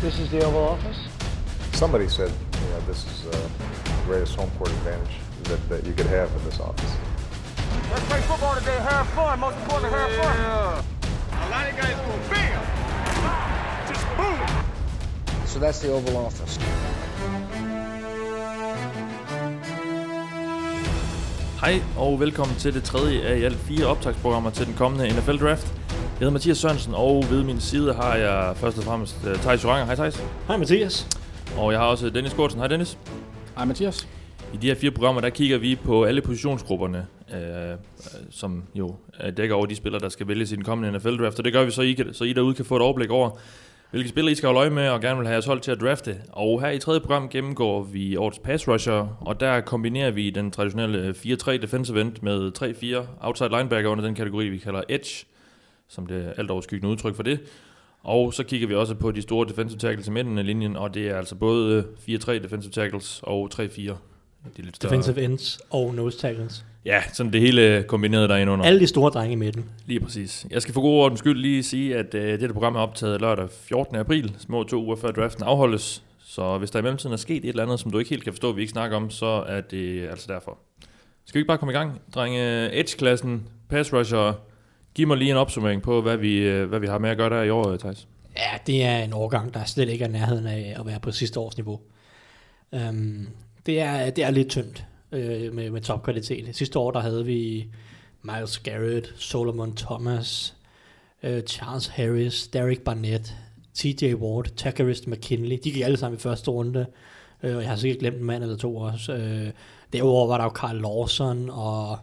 This is the Oval Office. Somebody said, you know, this is uh, the greatest home court advantage that, that you could have in this office. Let's play football today. Have fun. Most important, have fun. A lot of guys go bam, just boom. So that's the Oval Office. Hej og velkommen til det tredje af i alt fire optagsprogrammer til den kommende NFL Draft. Jeg hedder Mathias Sørensen, og ved min side har jeg først og fremmest uh, Thijs Joranger. Hej Thijs. Hej Mathias. Og jeg har også Dennis Kortsen. Hej Dennis. Hej Mathias. I de her fire programmer, der kigger vi på alle positionsgrupperne, øh, som jo øh, dækker over de spillere, der skal vælges i den kommende NFL Draft. Og det gør vi så, I, kan, så I derude kan få et overblik over, hvilke spillere I skal holde øje med og gerne vil have jeres hold til at drafte. Og her i tredje program gennemgår vi årets pass rusher, og der kombinerer vi den traditionelle 4-3 defensive end med 3-4 outside linebacker under den kategori, vi kalder edge, som det alt overskyggende udtryk for det. Og så kigger vi også på de store defensive tackles i midten af linjen, og det er altså både 4-3 defensive tackles og 3-4. De lidt større. Defensive ends og nose tackles. Ja, sådan det hele kombineret derinde under. Alle de store drenge i midten. Lige præcis. Jeg skal for god ordens skyld lige sige, at uh, dette program er optaget lørdag 14. april, små to uger før draften afholdes. Så hvis der i mellemtiden er sket et eller andet, som du ikke helt kan forstå, vi ikke snakker om, så er det altså derfor. Skal vi ikke bare komme i gang? Drenge, Edge-klassen, pass rusher, giv mig lige en opsummering på, hvad vi, øh, hvad vi har med at gøre der i år, Thijs. Ja, det er en årgang, der slet ikke er nærheden af at være på sidste års niveau. Um, det, er, det er lidt tyndt øh, med, med topkvalitet. Sidste år, der havde vi Miles Garrett, Solomon Thomas, øh, Charles Harris, Derek Barnett, TJ Ward, Takarist McKinley. De gik alle sammen i første runde. Øh, og jeg har sikkert glemt en mand eller to også. Øh, derudover var der jo Carl Lawson og...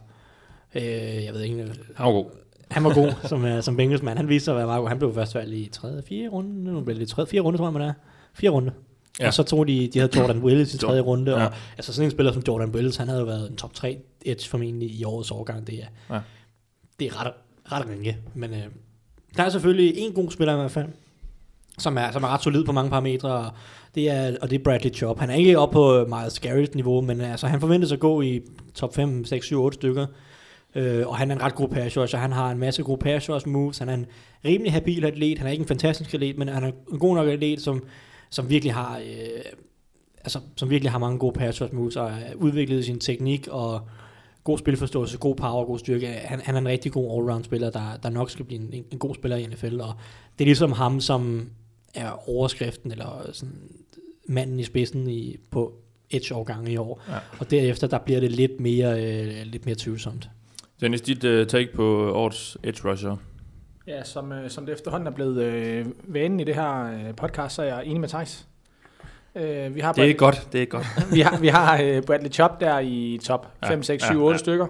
Øh, jeg ved ikke... Han var god. Han var god som, uh, som Bengals Han viste sig at være meget god. Han blev først valgt i 3. 4. runde. Nu blev det 3. 4. runde, tror jeg, man er. 4. runde. Ja. Og så tog de, de havde Jordan Willis i tredje runde, ja. og altså sådan en spiller som Jordan Willis, han havde jo været en top 3 edge formentlig i årets årgang. Det er, ja. det er ret, ret ringe, men øh, der er selvfølgelig en god spiller i hvert fald, som er, som er ret solid på mange parametre, og det er, og det er Bradley Chubb. Han er ikke oppe på Miles Garrett niveau, men altså, han forventes at gå i top 5, 6, 7, 8 stykker. Øh, og han er en ret god pass rusher. Han har en masse gode pass rush moves. Han er en rimelig habil atlet. Han er ikke en fantastisk atlet, men han er en god nok atlet, som som virkelig har øh, altså, som virkelig har mange gode pass rush moves og er udviklet sin teknik og god spilforståelse, god power, god styrke. Han, han er en rigtig god allround spiller, der, der nok skal blive en, en god spiller i NFL, og det er ligesom ham, som er overskriften, eller sådan manden i spidsen i, på edge-årgang i år. Ja. Og derefter, der bliver det lidt mere, øh, lidt mere tvivlsomt. Dennis, dit uh, take på årets edge rusher? Ja, som, øh, som det efterhånden er blevet øh, vanen i det her øh, podcast, så er jeg enig med Thijs. Øh, vi har det er godt, det er godt. vi har, vi har øh, Bradley Chop der i top 5, 6, 7, 8 stykker.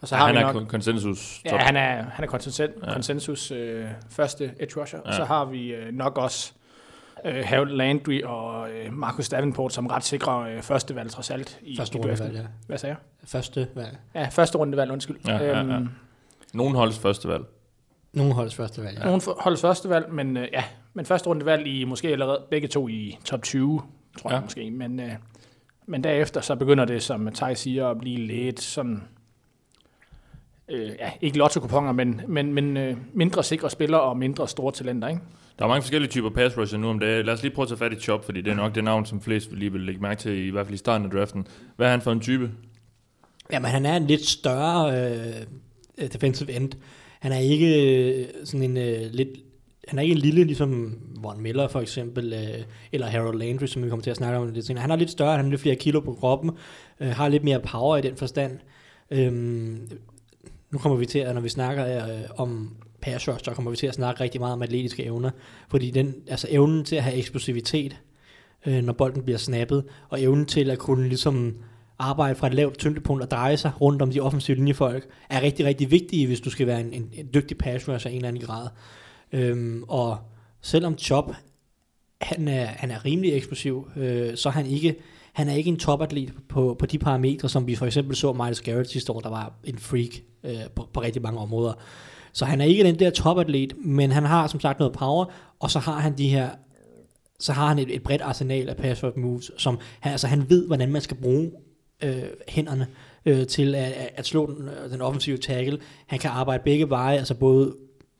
Og så ja, har han vi nok, er konsensus top. Ja, han er, han er konsensus, ja. konsensus øh, første edge rusher. Ja. Og så har vi øh, nok også øh, Harold Landry og øh, Marcus Davenport som ret sikre øh, første valg trods alt. I, første rundevalg, ja. Hvad sagde jeg? Første valg. Ja, første rundevalg, undskyld. Ja, ja, ja. Øhm, Nogen holdes første valg. Nogle holdes første valg, ja. Nogle holdes første valg, men øh, ja, men første runde valg i måske allerede begge to i top 20, tror ja. jeg måske. Men, øh, men derefter så begynder det, som Thaj siger, at blive lidt sådan, øh, ja, ikke lotto men, men, men øh, mindre sikre spillere og mindre store talenter, ikke? Der er mange forskellige typer pass rusher nu om dagen. Lad os lige prøve at tage fat i Chop, fordi det er nok det navn, som flest lige vil lægge mærke til, i hvert fald i starten af draften. Hvad er han for en type? Jamen, han er en lidt større øh, defensive end. Han er ikke øh, sådan en øh, lidt han er ikke en lille, ligesom Von Miller for eksempel, øh, eller Harold Landry, som vi kommer til at snakke om lidt senere. Han er lidt større, han har lidt flere kilo på kroppen, øh, har lidt mere power i den forstand. Øhm, nu kommer vi til, at når vi snakker øh, om pass rush, så kommer vi til at snakke rigtig meget om atletiske evner, fordi den, altså evnen til at have eksplosivitet, øh, når bolden bliver snappet, og evnen til at kunne ligesom arbejde fra et lavt tyngdepunkt og dreje sig rundt om de offensive linjefolk, er rigtig, rigtig vigtige, hvis du skal være en, en, en dygtig pass rusher af en eller anden grad. Øhm, og selvom Chop, han er, han er rimelig eksplosiv, øh, så er han ikke, han er ikke en topatlet på, på de parametre, som vi for eksempel så Miles Garrett sidste år, der var en freak øh, på, på rigtig mange områder. Så han er ikke den der topatlet, men han har som sagt noget power, og så har han de her så har han et, et bredt arsenal af pass moves, som han, altså han ved, hvordan man skal bruge øh, hænderne øh, til at, at slå den, øh, den offensive tackle. Han kan arbejde begge veje, altså både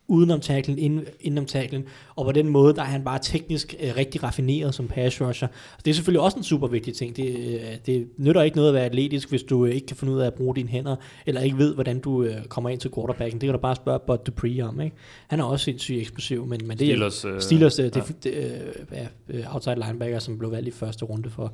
udenom tacklen, ind, indenom tacklen, og på den måde, der er han bare teknisk øh, rigtig raffineret som pass rusher. Det er selvfølgelig også en super vigtig ting. Det, øh, det nytter ikke noget at være atletisk, hvis du øh, ikke kan finde ud af at bruge dine hænder, eller ikke ved, hvordan du øh, kommer ind til quarterbacken. Det kan du bare spørge Bud Dupree om. Ikke? Han er også sindssygt eksplosiv, men, men det er Steelers, øh, Steelers øh, ja. det, det, øh, ja, øh, outside linebacker, som blev valgt i første runde for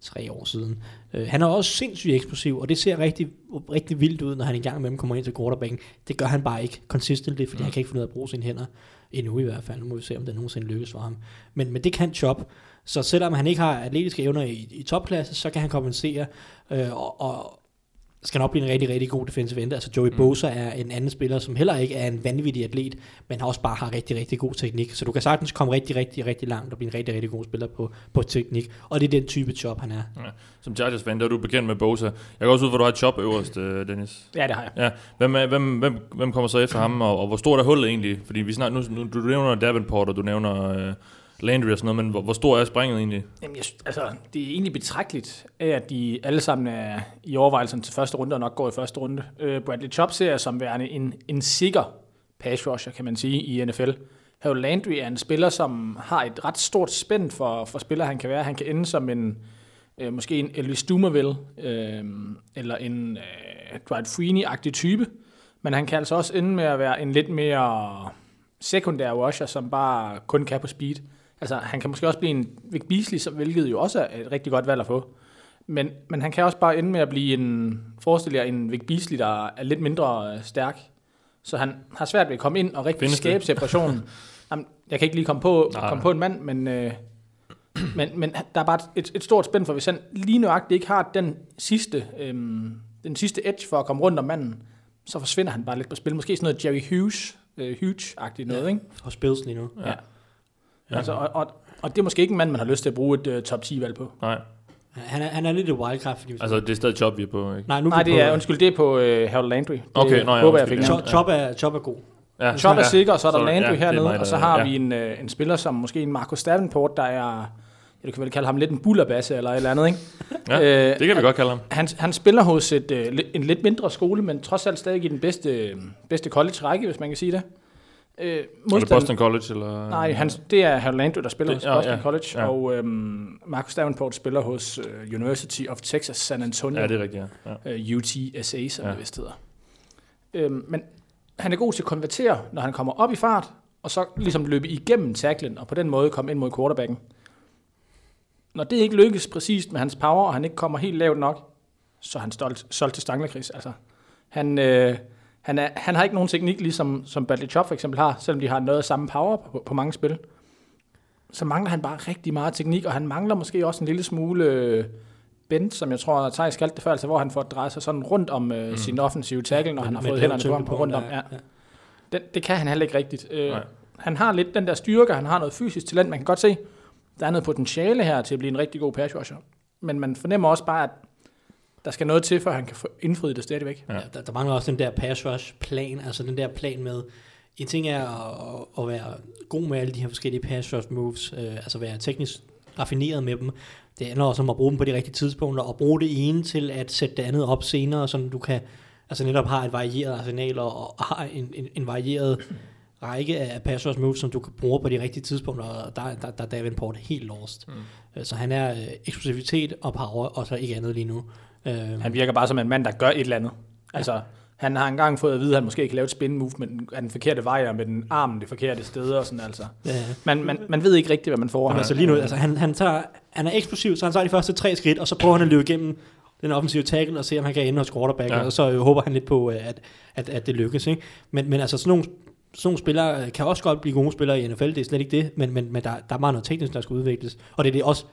tre år siden. Øh, han er også sindssygt eksplosiv, og det ser rigtig, rigtig vildt ud, når han engang med dem kommer ind til quarterbacken. Det gør han bare ikke consistently, fordi mm. han kan ikke finde ud af at bruge sine hænder. Endnu i hvert fald. Nu må vi se, om det nogensinde lykkes for ham. Men, men det kan Chop. Så selvom han ikke har atletiske evner i, i topklasse, så kan han kompensere, øh, og, og skal nok blive en rigtig, rigtig god defensive end. Altså Joey mm. Bosa er en anden spiller, som heller ikke er en vanvittig atlet, men også bare har rigtig, rigtig god teknik. Så du kan sagtens komme rigtig, rigtig, rigtig langt og blive en rigtig, rigtig god spiller på, på teknik. Og det er den type job, han er. Ja. Som Chargers fan, der er du bekendt med Bosa. Jeg går også ud, hvor du har et chop øverst, øh, Dennis. Ja, det har jeg. Ja, hvem, er, hvem, hvem, hvem kommer så efter ham, og, og hvor stort er hullet egentlig? Fordi vi snart, nu, nu, du nævner Davenport, og du nævner øh, Landry og sådan noget, men hvor, hvor stor er springet egentlig? Jamen, jeg, altså, det er egentlig betragteligt at de alle sammen er i overvejelsen til første runde, og nok går i første runde. Øh, Bradley Chubb ser jeg som værende en, en sikker pass rusher, kan man sige, i NFL. Harold Landry er en spiller, som har et ret stort spænd for, for spiller, han kan være. Han kan ende som en, øh, måske en Elvis Dumerville, øh, eller en øh, Dwight Freeney-agtig type, men han kan altså også ende med at være en lidt mere sekundær rusher, som bare kun kan på speed. Altså, han kan måske også blive en Vic Beasley, som- hvilket jo også er et rigtig godt valg at få. Men, men han kan også bare ende med at blive en, forestil jer, en Vic Beasley, der er lidt mindre øh, stærk. Så han har svært ved at komme ind og rigtig Findes det? skabe separationen. Jamen, jeg kan ikke lige komme på, Nej, komme på en mand, men, øh, men, men der er bare et, et stort spænd for, hvis han lige nøjagtigt ikke har den sidste, øhm, den sidste edge for at komme rundt om manden, så forsvinder han bare lidt på spil. Måske sådan noget Jerry Hughes, øh, Hughes-agtigt noget, ikke? Og Bills lige nu. Ja. ja. Altså, og, og, og det er måske ikke en mand, man har lyst til at bruge et uh, top 10-valg på. Nej, Han er, han er lidt et wildcard, fordi altså det er stadig job, vi er på, ikke? Nej, nu er Nej, det på, er, undskyld, det er på uh, Harold Landry. Det Okay, nå ja, håber jeg fik ja. Chop, chop, er, chop er god. Ja, Chop er ja. sikker, og så er der Så- Landry ja, det er hernede, mig, og så har ja. vi en, uh, en spiller som måske en Marcus Davenport, der er, ja, du kan vel kalde ham lidt en bullerbasse eller et eller andet, ikke? Ja, Øh, det kan vi godt kalde ham. Han, han spiller hos et, uh, en lidt mindre skole, men trods alt stadig i den bedste, bedste college-række, hvis man kan sige det. Uh, Er det Boston College, eller? Nej, han, det er Landry, der spiller Det- hos Boston ja, College, ja. og øhm, Marcus Davenport spiller hos øh, University of Texas San Antonio, Ja, det er rigtigt, ja. ja. øh, UTSA, som Ja. det vist hedder. Øhm, men han er god til at konvertere, når han kommer op i fart, og så ligesom løbe igennem tacklen, og på den måde komme ind mod quarterbacken. Når det ikke lykkes præcist med hans power, og han ikke kommer helt lavt nok, så er han stolt, solgt til Stanglerkris. Altså, han, øh, han, er, han har ikke nogen teknik, ligesom som Bradley Chop for eksempel har, selvom de har noget af samme power på, på mange spil. Så mangler han bare rigtig meget teknik, og han mangler måske også en lille smule øh, bend, som jeg tror, Thijs kaldte det før, altså hvor han får drejet sig sådan rundt om øh, mm. sin offensive tackle, når han har fået et hænderne på ham tyngdepunkt, rundt om. der- Ja. Det, det kan han heller ikke rigtigt. Øh, Nej. han har lidt den der styrke, han har noget fysisk talent, man kan godt se, der er noget potentiale her til at blive en rigtig god pass rusher. Men man fornemmer også bare, at der skal noget til, for han kan få indfriet det stadigvæk. Ja. Der, der mangler også den der pass rush plan, altså den der plan med, en ting er at, at være god med alle de her forskellige pass rush moves, øh, altså være teknisk raffineret med dem. Det handler også om at bruge dem på de rigtige tidspunkter, og bruge det ene til at sætte det andet op senere, så du kan, altså netop har et varieret arsenal, og, og har en, en, en varieret række af pass rush moves, som du kan bruge på de rigtige tidspunkter, og der, der, der er Davenport helt lost. Mm. Så han er øh, eksplosivitet og power, og så ikke andet lige nu. Øh, Han virker bare som en mand, der gør et eller andet. Altså, han har engang fået at vide, at han måske kan lave et spin move med den, af den forkerte vej, og med den armen det forkerte sted og sådan altså. ja. Man, man, man ved ikke rigtigt, hvad man får. Jamen, altså lige nu, altså han, han, tager, han er eksplosiv, så han tager de første tre skridt, og så prøver han at løbe igennem den offensive tackle og se, om han kan ende hos quarterback, Ja. ja. og så øh, håber han lidt på, øh, at, at, at det lykkes. Ikke? Men, men altså sådan nogle, sådan nogle spillere øh, kan også godt blive gode spillere i NFL, det er slet ikke det, men, men, men der, der er meget noget teknisk, der skal udvikles, og det er det også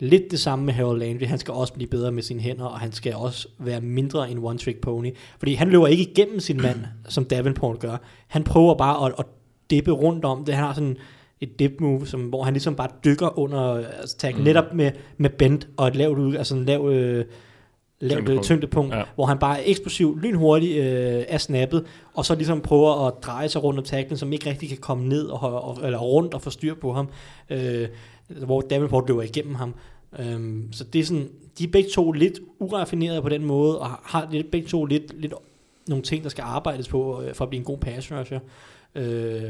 lidt det samme med Harold Landry, han skal også blive bedre med sine hænder, og han skal også være mindre en one-trick pony, fordi han løber ikke igennem sin mand, som Davenport gør. Han prøver bare at, at dippe rundt om det, han har sådan et dip move, som, hvor han ligesom bare dykker under altså, tag, mm. netop med, med bend og et lavt, ud, altså en lav, øh, lavt Tyngdepunkt. tyngdepunkt, tyngdepunkt Ja. hvor han bare er eksplosiv, lynhurtig øh, af snappet, og så ligesom prøver at dreje sig rundt om tacklen, som ikke rigtig kan komme ned og, og, eller rundt og få styr på ham, øh, hvor Davenport løber igennem ham. Øhm, så det er sådan, de er begge to lidt uraffinerede på den måde, og har lidt, begge to lidt, lidt nogle ting, der skal arbejdes på øh, for at blive en god pass rusher. Øh,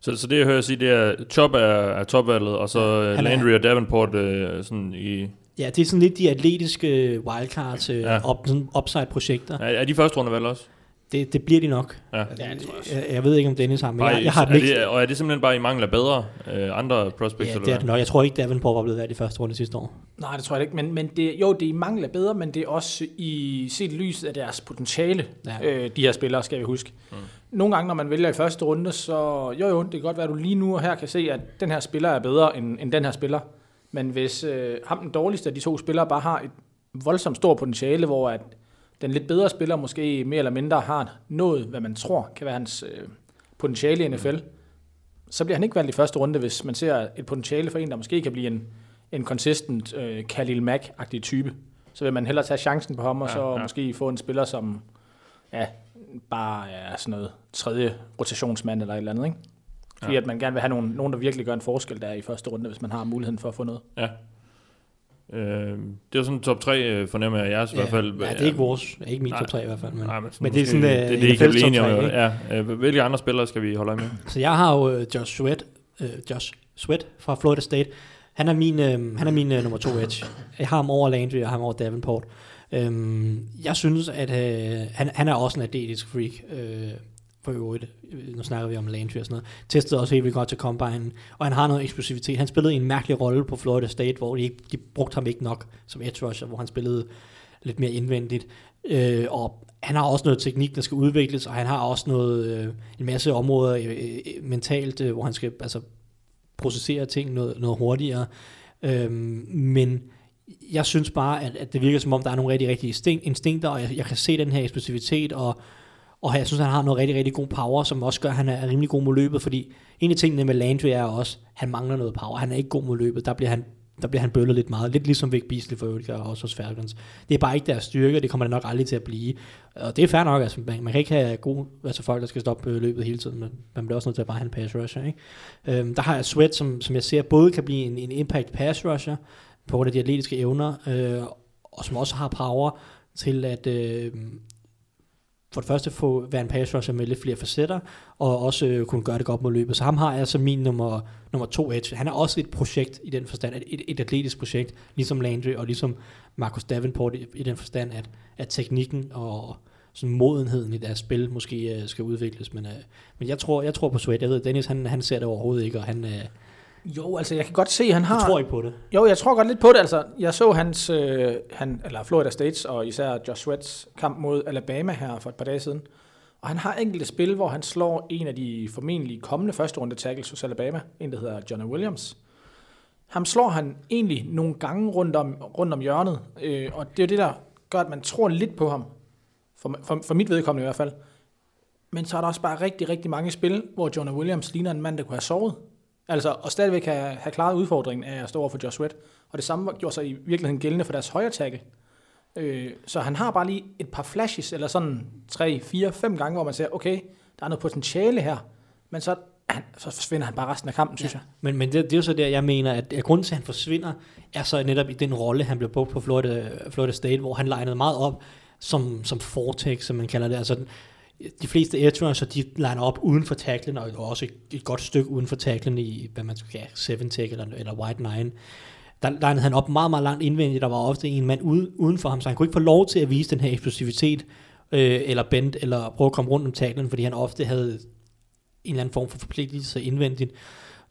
Så, så det, jeg hører sige, det er, Chop er, er topvalget, og så ja, er- Landry og Davenport øh, sådan i... ja, det er sådan lidt de atletiske wildcards, øh, Ja. ja. op, sådan upside-projekter. Er, er de første rundevalg også? Det, det bliver de nok. Ja. Ja, det tror jeg. Jeg, jeg ved ikke, om Dennis har, men Bare, jeg, jeg har er dem ikke. det, og er det simpelthen bare i mangel af bedre øh, andre prospects? Ja, eller det er hvad? det nok. Jeg tror ikke, Davenport var blevet valgt i første runde sidste år. Nej, det tror jeg ikke. Men, men det, jo, det er af bedre, men det er også i set lyset af deres potentiale, ja. øh, de her spillere, skal vi huske. Mm. Nogle gange, når man vælger i første runde, så jo jo, det kan godt være, at du lige nu og her kan se, at den her spiller er bedre end, end den her spiller. Men hvis øh, ham den dårligste af de to spillere bare har et voldsomt stort potentiale, hvor at den lidt bedre spiller måske mere eller mindre har nået, hvad man tror kan være hans øh, potentiale i NFL, så bliver han ikke valgt i første runde, hvis man ser et potentiale for en, der måske kan blive en, en consistent øh, Khalil Mack-agtig type. Så vil man hellere tage chancen på ham, og Ja, så ja. måske få en spiller, som ja, bare er sådan noget tredje rotationsmand eller et eller andet, ikke? Fordi Ja. ja. at man gerne vil have nogen, nogen, der virkelig gør en forskel der i første runde, hvis man har muligheden for at få noget. Ja. Øh, det er sådan top 3, øh, fornemmer jeg jeres i hvert fald. Ja, det er ikke vores. Ikke min Nej. top 3 i hvert fald. Men, Nej, men, men, det er sådan, det, uh, det, det, I kan blive enige om. Ja, øh, hvilke andre spillere skal vi holde øje med? Så jeg har jo Josh Sweat, uh, Josh Sweat fra Florida State. Han er min, uh, han er min uh, nummer to edge. Jeg har ham over Landry, og ham over Davenport. Um, jeg synes, at uh, han, han er også en atletisk freak. Uh, for øvrigt, øh, nu snakker vi om Landry og sådan noget, testede også helt vildt godt til Combine, og han har noget eksplosivitet. Han spillede en mærkelig rolle på Florida State, hvor de, ikke, de brugte ham ikke nok som edge rusher, hvor han spillede lidt mere indvendigt. Øh, og han har også noget teknik, der skal udvikles, og han har også noget, øh, en masse områder øh, øh mentalt, øh, hvor han skal altså, processere ting noget, noget hurtigere. Øh, men jeg synes bare, at, at det virker som om, der er nogle rigtig, rigtig instinkter, og jeg, jeg kan se den her eksplosivitet, og, og jeg synes, han har noget rigtig, rigtig god power, som også gør, at han er rimelig god mod løbet, fordi en af tingene med Landry er også, at han mangler noget power. Han er ikke god mod løbet. Der bliver han der bliver han bøllet lidt meget. Lidt ligesom Vic Beasley for øvrigt og også hos Falcons. Det er bare ikke deres styrke, og det kommer det nok aldrig til at blive. Og det er fair nok, altså man, man kan ikke have gode, altså folk, der skal stoppe øh, løbet hele tiden, men man bliver også nødt til at bare have en pass rusher. Ikke? Øhm, der har jeg Sweat, som, som jeg ser både kan blive en, en impact pass rusher, på grund af de atletiske evner, øh, og som også har power til at øh, for det første få være en pass rusher med lidt flere facetter, og også øh, kunne gøre det godt mod løbet. Så ham har jeg som min nummer, nummer to edge. Han er også et projekt i den forstand, et, et atletisk projekt, ligesom Landry og ligesom Marcus Davenport i, i den forstand, at, at teknikken og sådan modenheden i deres spil måske øh, skal udvikles. Men, øh, men jeg tror, jeg tror på Sweat. Jeg ved, Dennis han, han ser det overhovedet ikke, og han, øh, jo, altså jeg kan godt se, han har... jeg tror ikke på det. Jo, jeg tror godt lidt på det. Altså, jeg så hans, øh, han, eller Florida States, og især Josh Sweats kamp mod Alabama her for et par dage siden. Og han har enkelte spil, hvor han slår en af de formentlig kommende første runde tackles hos Alabama, en der hedder Jonah Williams. Ham slår han egentlig nogle gange rundt om, rundt om hjørnet, øh, og det er jo det, der gør, at man tror lidt på ham. For, for, for mit vedkommende i hvert fald. Men så er der også bare rigtig, rigtig mange spil, hvor Jonah Williams ligner en mand, der kunne have sovet. Altså, og stadigvæk have, have klaret udfordringen af at stå over for Josh Sweat. Og det samme gjorde sig i virkeligheden gældende for deres højre tackle. Øh, så han har bare lige et par flashes, eller sådan 3, 4, 5 gange, hvor man siger, okay, der er noget potentiale her. Men så, han, så forsvinder han bare resten af kampen, synes jeg. Men, men det, det er jo så der, jeg mener, at, grunden til, at han forsvinder, er så netop i den rolle, han blev brugt på Florida, Florida State, hvor han legnede meget op som, som fortex, som man kalder det. Altså, de fleste edge så de liner op uden for tacklen, og også et, godt stykke uden for tacklen i, hvad man skal kalde, seven tackle eller, eller wide nine. Der linede han op meget, meget langt indvendigt, der var ofte en mand ude, uden for ham, så han kunne ikke få lov til at vise den her eksplosivitet, øh, eller bend, eller prøve at komme rundt om tacklen, fordi han ofte havde en eller anden form for forpligtelse indvendigt.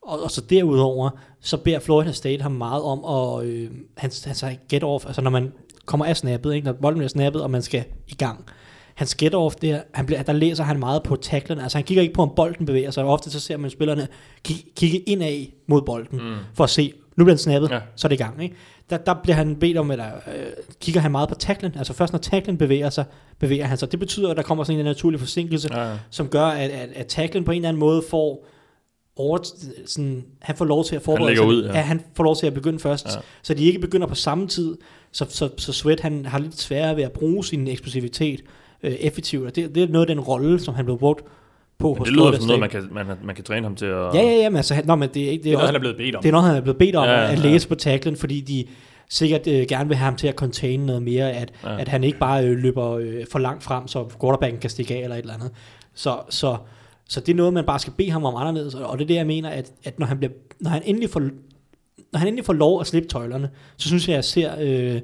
Og, og så derudover, så beder Florida State ham meget om at, øh, han, han sagde get off, altså når man kommer af snappet, ikke? når bolden bliver snappet, og man skal i gang. Hans get off der, han bliver, der læser han meget på tacklen, altså han kigger ikke på, om bolden bevæger sig, ofte så ser man spillerne kigge, indad mod bolden, mm. for at se, nu bliver den snappet, Ja. så er det i gang. Ikke? Der, der bliver han bedt om, eller øh, kigger han meget på tacklen, altså først når tacklen bevæger sig, bevæger han sig. Det betyder, at der kommer sådan en naturlig forsinkelse, Ja, ja. som gør, at, at, at tacklen på en eller anden måde får over, sådan, han får lov til at forberede sig. ud, ja. ja. han får lov til at begynde først, ja. så de ikke begynder på samme tid, så, så, så Sweat han har lidt sværere ved at bruge sin eksplosivitet øh, effektivt, og det, det er noget af den rolle, som han blev brugt på Men hos det lyder som noget, man kan, man, man kan træne ham til at... Ja, ja, ja, men altså, han- nå, men det er ikke, det Det er, er noget, også, han er blevet bedt om. det er noget, han er blevet bedt om Ja, ja, ja, at ja. læse på tacklen, fordi de sikkert øh, gerne vil have ham til at contain noget mere, at, Ja. ja. at han ikke bare øh, løber øh, for langt frem, så quarterbacken kan stikke af eller et eller andet. Så, så Så det er noget, man bare skal bede ham om anderledes, og og det er det, jeg mener, at, at når, han bliver, når, han endelig får, når han endelig får lov at slippe tøjlerne, så synes jeg, at jeg ser øh,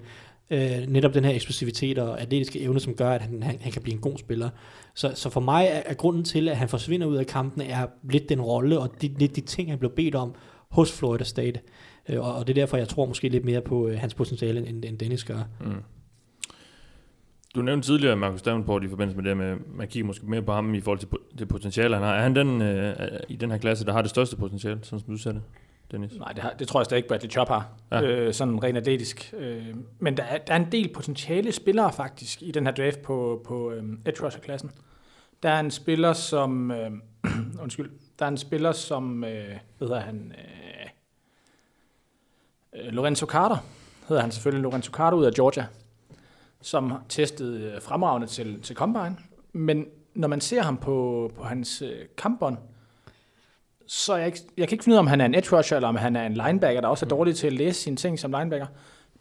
øh, netop den her eksplosivitet og atletiske evne, som gør, at han, han, han kan blive en god spiller. Så, så for mig er, er grunden til, at han forsvinder ud af kampen, er lidt den rolle og de, lidt de ting, han blev bedt om hos Florida State. Øh, og, og det er derfor, jeg tror måske lidt mere på øh, hans potentiale, end, end Dennis gør. Mm. Du nævnte tidligere Marcus Davenport i forbindelse med det med, man kigger måske mere på ham i forhold til det potentiale, han har. Er han den øh, i den her klasse, der har det største potentiale, sådan som du ser det, Dennis? Nej, det, har, det tror jeg stadig ikke Bradley Chop har, Ja. øh, sådan rent atletisk. Øh, men der er, der er en del potentiale spillere faktisk i den her draft på, på øh, edge rusher-klassen. Der er en spiller som, øh, undskyld, der er en spiller som, øh, hvad hedder han, øh, øh, Lorenzo Carter, hedder han selvfølgelig, Lorenzo Carter ud af Georgia, som har testet øh, fremragende til, til Combine. Men når man ser ham på, på hans øh, kampbånd, så jeg, jeg kan ikke finde ud af, om han er en edge rusher, eller om han er en linebacker, der også er dårlig til at læse sine ting som linebacker.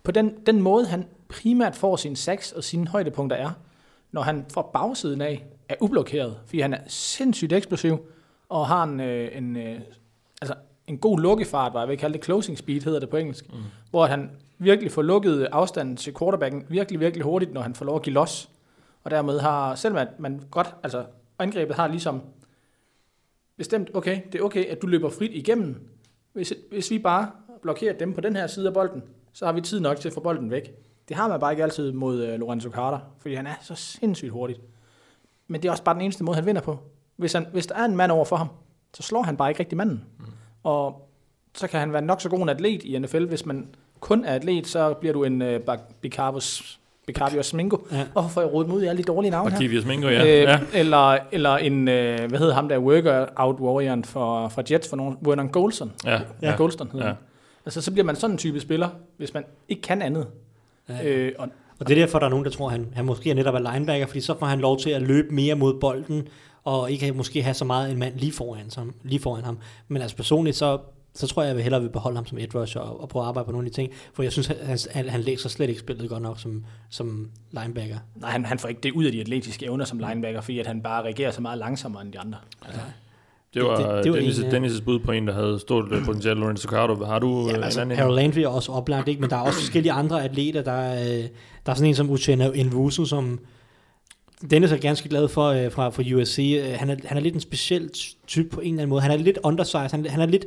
På den, den måde, han primært får sine sacks og sine højdepunkter er, når han fra bagsiden af er ublokeret, fordi han er sindssygt eksplosiv, og har en, øh, en, øh, altså en god lukkefart, hvad jeg vil kalde det closing speed, hedder det på engelsk, mm. hvor han virkelig får lukket afstanden til quarterbacken virkelig, virkelig hurtigt, når han får lov at give los. Og dermed har, selvom at man godt, altså angrebet har ligesom bestemt, okay, det er okay, at du løber frit igennem. Hvis, hvis vi bare blokerer dem på den her side af bolden, så har vi tid nok til at få bolden væk. Det har man bare ikke altid mod uh, Lorenzo Carter, fordi han er så sindssygt hurtigt. Men det er også bare den eneste måde, han vinder på. Hvis, han, hvis der er en mand over for ham, så slår han bare ikke rigtig manden. Mm. Og så kan han være nok så god en atlet i NFL. Hvis man kun er atlet, så bliver du en uh, Bicarbus, Bicarbius Mingo. Ja. Ja. Hvorfor får jeg rodet i alle de dårlige navne her? Arkivius Mingo, ja. Øh, ja. Eller, eller en, øh, hvad hedder ham der, worker-out warrior for, for Jets, for nogen, Vernon Golson. Ja, Ja, Golston hedder Ja. Altså, så bliver man sådan en type spiller, hvis man ikke kan andet. Ja. Øh, og, Og det er derfor, der er nogen, der tror, at han, han måske er netop er linebacker, fordi så får han lov til at løbe mere mod bolden, og ikke måske have så meget en mand lige foran, som, lige foran ham. Men altså personligt, så, så tror jeg, jeg vil hellere vil beholde ham som edge rusher og, og prøve at arbejde på nogle af de ting, for jeg synes, han, han, han læser slet ikke spillet godt nok som, som linebacker. nej, han, han får ikke det ud af de atletiske evner som linebacker, fordi at han bare reagerer så meget langsommere end de andre. Altså, Det var, Det- det, det- var Dennis, en, øh, Dennis' bud på en, der havde stort øh, potentiale, Lorenzo Cardo. Har du øh, Ja, en altså, anden? Harold Landry er også oplagt, ikke? men der er også forskellige andre atleter. Der er, øh, der er sådan en som Uchenna Nvusu, som Dennis er ganske glad for øh, fra, fra USC. Øh, Han er, han er lidt en speciel type på en eller anden måde. Han er lidt undersized. Han, han er lidt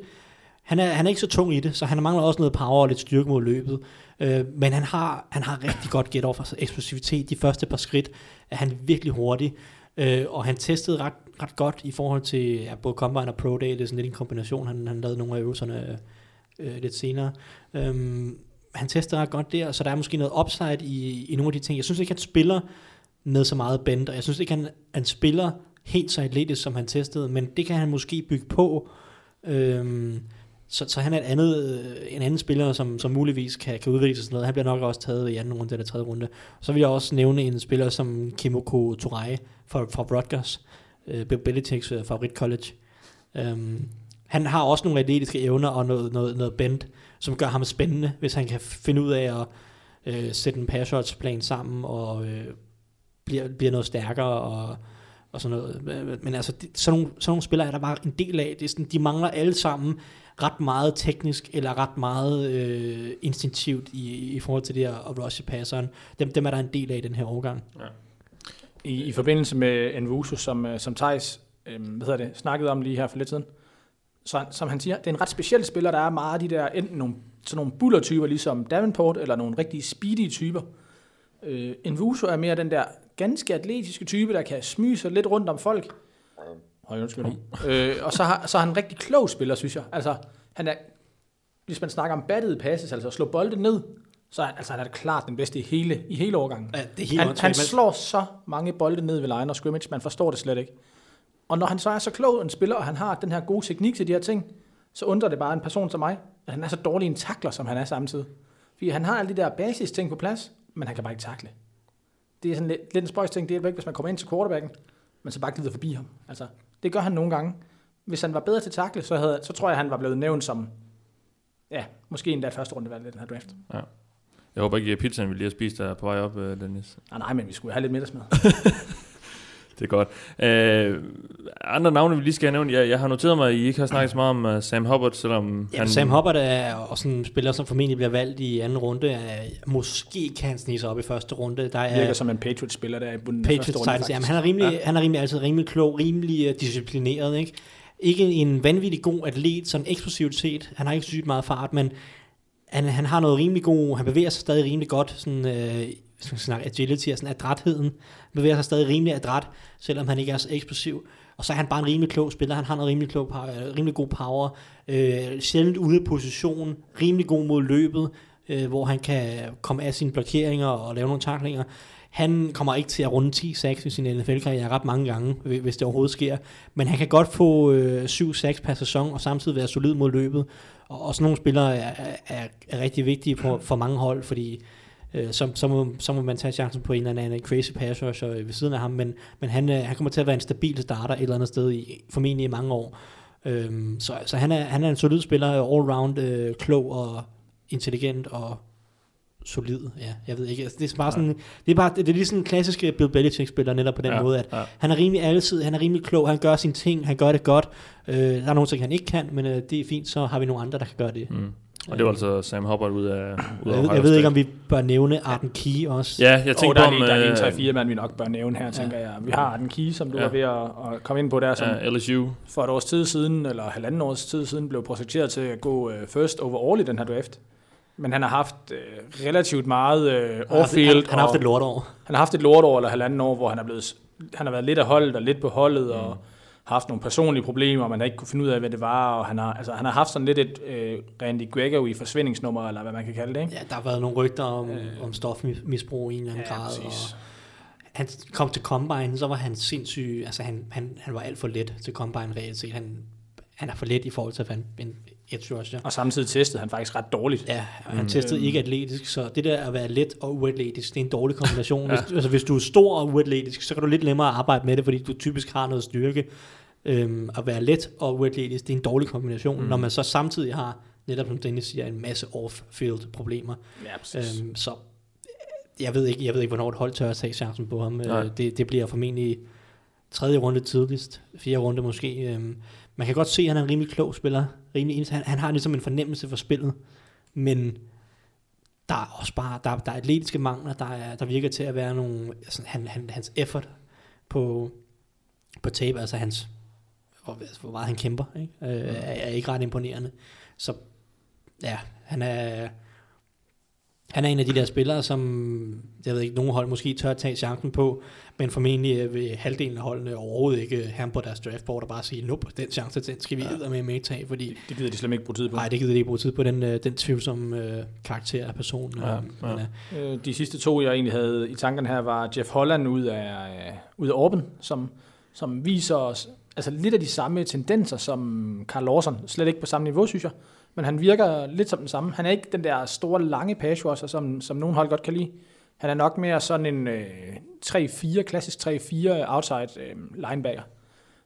han er, han er ikke så tung i det, så han mangler også noget power og lidt styrke mod løbet. Øh, men han har, han har rigtig godt get off, altså eksplosivitet. De første par skridt er han virkelig hurtig. Øh, og han testede ret, ret godt i forhold til ja, både Combine og Pro Day. Det er sådan lidt en kombination. Han, han lavede nogle af øvelserne øh, lidt senere. Øh, han testede ret godt der, så der er måske noget upside i, i nogle af de ting. Jeg synes ikke, han spiller med så meget bend, og jeg synes ikke, han, han spiller helt så atletisk, som han testede, men det kan han måske bygge på. Øh, så, så han er et andet, øh, en anden spiller, som, som muligvis kan, kan udvikle sig sådan noget. Han bliver nok også taget i anden runde eller tredje runde. Så vil jeg også nævne en spiller som Kimoko Torai fra, fra Rutgers, øh, Bill Belichicks øh, favorit college. Øhm, han har også nogle atletiske evner og noget, noget, noget bend, som gør ham spændende, hvis han kan finde ud af at øh, sætte en pass plan sammen og øh, bliver, bliver noget stærkere og, og sådan noget. Øh, men altså, sådan, nogle, sådan nogle spillere er der bare en del af. Det er sådan, de mangler alle sammen ret meget teknisk, eller ret meget øh, instinktivt i, i forhold til det her at rushe passeren. Dem, dem er der en del af i den her årgang. i, I forbindelse med Envuso, som, øh, som Thijs øh, hvad hedder det, snakkede om lige her for lidt siden, så, som han siger, det er en ret speciel spiller, der er meget af de der, enten nogle, sådan nogle bullertyper, ligesom Davenport, eller nogle rigtig speedy typer. Øh, Envuso er mere den der ganske atletiske type, der kan smyge sig lidt rundt om folk. Høj, undskyld. øh, og så har, så er han en rigtig klog spiller, synes jeg. Altså, han er, hvis man snakker om battede passes, altså at slå bolde ned, så er, altså, han er klart den bedste i hele, i hele årgangen. Ja, det er helt han, han slår så mange bolde ned ved line og scrimmage, man forstår det slet ikke. Og når han så er så klog en spiller, og han har den her gode teknik til de her ting, så undrer det bare en person som mig, at han er så dårlig en takler, som han er samtidig. Fordi han har alle de der basis ting på plads, men han kan bare ikke takle. Det er sådan lidt, lidt en spøjs ting, det er ikke, hvis man kommer ind til quarterbacken, men så bare glider forbi ham. Altså, det gør han nogle gange. Hvis han var bedre til takle, så, havde, så tror jeg, han var blevet nævnt som, ja, måske endda første rundevalg i den her draft. Jeg håber ikke, at pizzaen vi lige har spist der er på vej op, øh, Dennis. Nej, nej, men vi skulle have lidt middagsmad. det er godt. Øh, andre navne, vi lige skal have nævnt. Jeg, jeg har noteret mig, at I ikke har snakket så meget om uh, Sam Hubbard, selvom Ja, han... Sam Hubbard er også en spiller, som formentlig bliver valgt i anden runde. Måske kan han snige sig op i første runde. Der er Virker som en Patriots-spiller der i bunden af Patriots første runde, faktisk. han er rimelig, ja. han er rimelig altid rimelig klog, rimelig uh, disciplineret, ikke? Ikke en vanvittig god atlet, sådan eksplosivt set. Han har ikke sygt meget fart, men han, han har noget rimelig god, han bevæger sig stadig rimelig godt, sådan, øh, skal snakke agility er sådan adrætheden, bevæger sig stadig rimelig adræt, selvom han ikke er så eksplosiv. Og så er han bare en rimelig klog spiller, han har noget rimelig, klog power, øh, rimelig god power, øh, sjældent ude af position, rimelig god mod løbet, øh, hvor han kan komme af sine blokeringer og lave nogle taklinger. Han kommer ikke til at runde 10 sacks i sin NFL-karriere ret mange gange, hvis det overhovedet sker. Men han kan godt få øh, 7 sacks per sæson, og samtidig være solid mod løbet. Og, og sådan nogle spillere er, er, er rigtig vigtige på, for mange hold, fordi øh, så, så, må, så må man tage chancen på en eller anden crazy pass rusher ved siden af ham, men, men han, øh, han kommer til at være en stabil starter et eller andet sted, i, formentlig i mange år. Øhm, så så han, er, han er en solid spiller, all-round, øh, klog og intelligent og solid. Ja, jeg ved ikke. Altså, det er bare sådan, det er bare det er lige sådan en klassisk Bill Belichick spiller netop på den Ja, måde, at ja. han er rimelig altid, han er rimelig klog, han gør sine ting, han gør det godt. Øh, der er nogle ting, han ikke kan, men øh, det er fint, så har vi nogle andre, der kan gøre det. Mm. Og det var altså Sam Hubbard ud af, ud af Jeg, ved- jeg ved ikke, om vi bør nævne Arden Key også. Ja, jeg Og tænkte der på, er om... lige, der er lige en øh, 3-4 mand, vi nok bør nævne her, tænker jeg. Vi har den Key, som du Ja. var ved at, at komme ind på der, som Ja, LSU. for et års tid siden, eller halvanden års tid siden, blev projekteret til at gå uh, first overall i den her draft. Men han har haft uh, relativt meget uh, Han haft- off-field. Han, han har haft et lortår. Han har haft et lortår eller halvanden år, hvor han er blevet, han har været lidt af holdet og lidt på holdet, mm. og haft nogle personlige problemer, og man har ikke kunne finde ud af, hvad det var, og han har, altså, han har haft sådan lidt et øh, Randy Gregory forsvindingsnummer, eller hvad man kan kalde det, ikke? Ja, der har været nogle rygter om, øh, om stofmisbrug i en eller anden Ja, grad. præcis. Og han kom til Combine, så var han sindssyg. Altså, han, han, han var alt for let til Combine reelt set. Han, han er for let i forhold til at være en, en edge rusher. Og samtidig testede han faktisk ret dårligt. Ja, han testede ikke atletisk, så det der at være let og uatletisk, det er en dårlig kombination. ja. hvis, altså, hvis du er stor og uatletisk, så kan du lidt nemmere arbejde med det, fordi du typisk har noget styrke. Øhm, at være let og uatletisk, det er en dårlig kombination, mm. når man så samtidig har, netop som Dennis siger, en masse off-field problemer. Ja, præcis. Øhm, så jeg ved ikke, jeg ved ikke, hvornår et hold tør at tage chancen på ham. Nej. Øh, det, det bliver formentlig tredje runde tidligst, fjerde runde måske. Øhm, man kan godt se, at han er en rimelig klog spiller. Rimelig, han, han har ligesom en fornemmelse for spillet, men der er også bare, der, der er atletiske mangler, der, er, der virker til at være nogle, altså, han, han, hans effort på, på tape, altså hans, hvor, hvor meget han kæmper, ikke? Øh, er, er ikke ret imponerende. Så ja, han er, han er en af de der spillere, som jeg ved ikke, nogle hold måske tør at tage chancen på, men formentlig øh, vil halvdelen af holdene overhovedet ikke have ham på deres draftboard og bare sige, nope, den chance, den skal vi ja. med med tage, fordi Det gider de slet ikke bruge tid på. nej, det gider de ikke bruge tid på, den, øh, den tvivlsomme øh, karakter af personen. Ja, øh, ja. øh, Øh, De sidste to, jeg egentlig havde i tankerne her, var Jeff Holland ud af, øh, ud af Orben, som, som viser os altså lidt af de samme tendenser som Carl Lawson. Slet ikke på samme niveau, synes jeg. Men han virker lidt som den samme. Han er ikke den der store, lange pass rusher, som, som nogen hold godt kan lide. Han er nok mere sådan en øh, 3-4, klassisk 3-4 outside øh, linebacker,